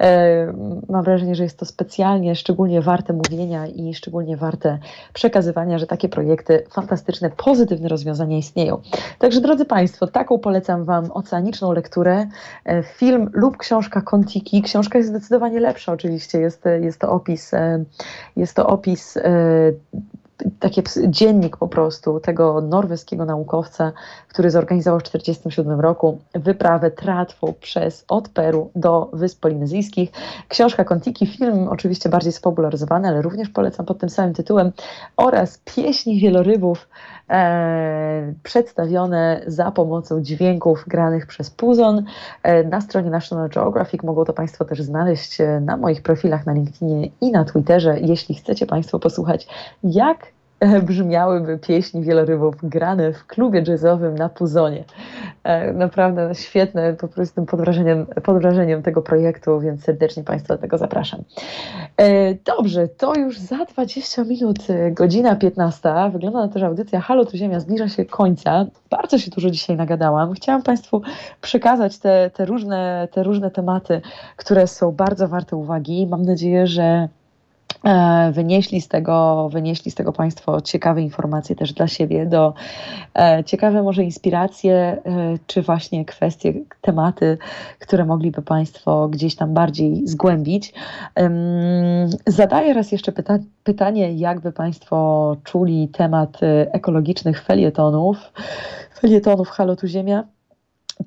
e, mam wrażenie, że jest to specjalnie, szczególnie warte mówienia i szczególnie warte przekazywania, że takie projekty, fantastyczne, pozytywne rozwiązania istnieją. Także drodzy Państwo, taką polecam Wam oceaniczną lekturę, film lub książka Kontiki. Książka jest zdecydowanie lepsza oczywiście. Jest, jest to opis, e, jest to opis e, taki dziennik po prostu tego norweskiego naukowca, który zorganizował w 1947 roku wyprawę tratwą przez od Peru do Wysp Polinezyjskich. Książka Kontiki, film oczywiście bardziej spopularyzowany, ale również polecam pod tym samym tytułem oraz pieśni wielorybów przedstawione za pomocą dźwięków granych przez Puzon. E, na stronie National Geographic mogą to Państwo też znaleźć e, na moich profilach na LinkedInie i na Twitterze, jeśli chcecie Państwo posłuchać, jak brzmiałyby pieśni wielorybów grane w klubie jazzowym na Puzonie. Naprawdę świetne, po prostu jestem pod wrażeniem, pod wrażeniem tego projektu, więc serdecznie Państwa do tego zapraszam. Dobrze, to już za 20 minut, godzina 15. Wygląda na to, że audycja Halo tu Ziemia zbliża się końca. Bardzo się dużo dzisiaj nagadałam. Chciałam Państwu przekazać te, te, różne, te różne tematy, które są bardzo warte uwagi. Mam nadzieję, że E, wynieśli z tego, wynieśli z tego Państwo ciekawe informacje też dla siebie, do e, ciekawe może inspiracje, e, czy właśnie kwestie, tematy, które mogliby Państwo gdzieś tam bardziej zgłębić. Zadaję raz jeszcze pyta pytanie, jakby Państwo czuli temat ekologicznych felietonów, felietonów Halo tu Ziemia.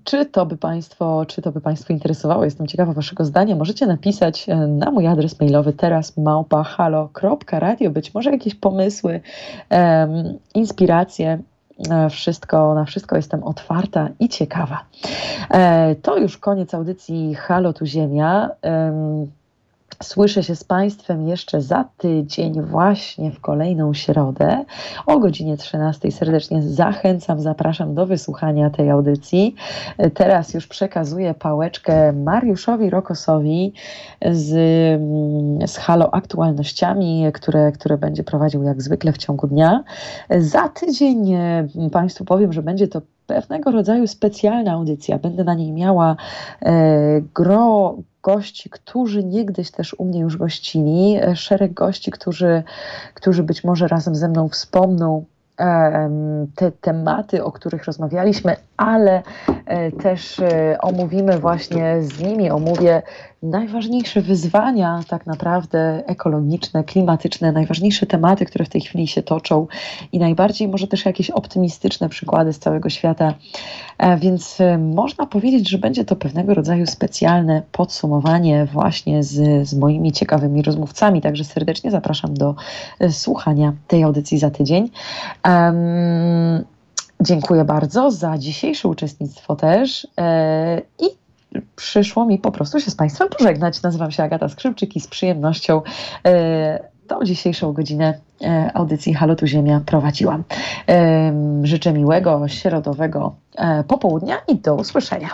Czy to by Państwo, czy to by Państwo interesowało? Jestem ciekawa Waszego zdania. Możecie napisać e, na mój adres mailowy teraz małpa.halo.radio. Być może jakieś pomysły, um, inspiracje. E, wszystko, na wszystko jestem otwarta i ciekawa. E, to już koniec audycji Halo tu Ziemia. Słyszę się z Państwem jeszcze za tydzień, właśnie w kolejną środę o godzinie 13. Serdecznie zachęcam, zapraszam do wysłuchania tej audycji. Teraz już przekazuję pałeczkę Mariuszowi Rokosowi z, z Halo Aktualnościami, które, które będzie prowadził jak zwykle w ciągu dnia. Za tydzień Państwu powiem, że będzie to pewnego rodzaju specjalna audycja. Będę na niej miała e, gro gości, którzy niegdyś też u mnie już gościli, e, szereg gości, którzy, którzy być może razem ze mną wspomną te tematy, o których rozmawialiśmy, ale e, też e, omówimy właśnie z nimi, omówię najważniejsze wyzwania, tak naprawdę ekologiczne, klimatyczne, najważniejsze tematy, które w tej chwili się toczą i najbardziej może też jakieś optymistyczne przykłady z całego świata. E, więc można powiedzieć, że będzie to pewnego rodzaju specjalne podsumowanie właśnie z, z moimi ciekawymi rozmówcami. Także serdecznie zapraszam do słuchania tej audycji za tydzień. Um, Dziękuję bardzo za dzisiejsze uczestnictwo też e, i przyszło mi po prostu się z Państwem pożegnać. Nazywam się Agata Skrzypczyk i z przyjemnością e, tą dzisiejszą godzinę e, audycji Halo tu Ziemia prowadziłam. Życzę miłego, środowego popołudnia i do usłyszenia.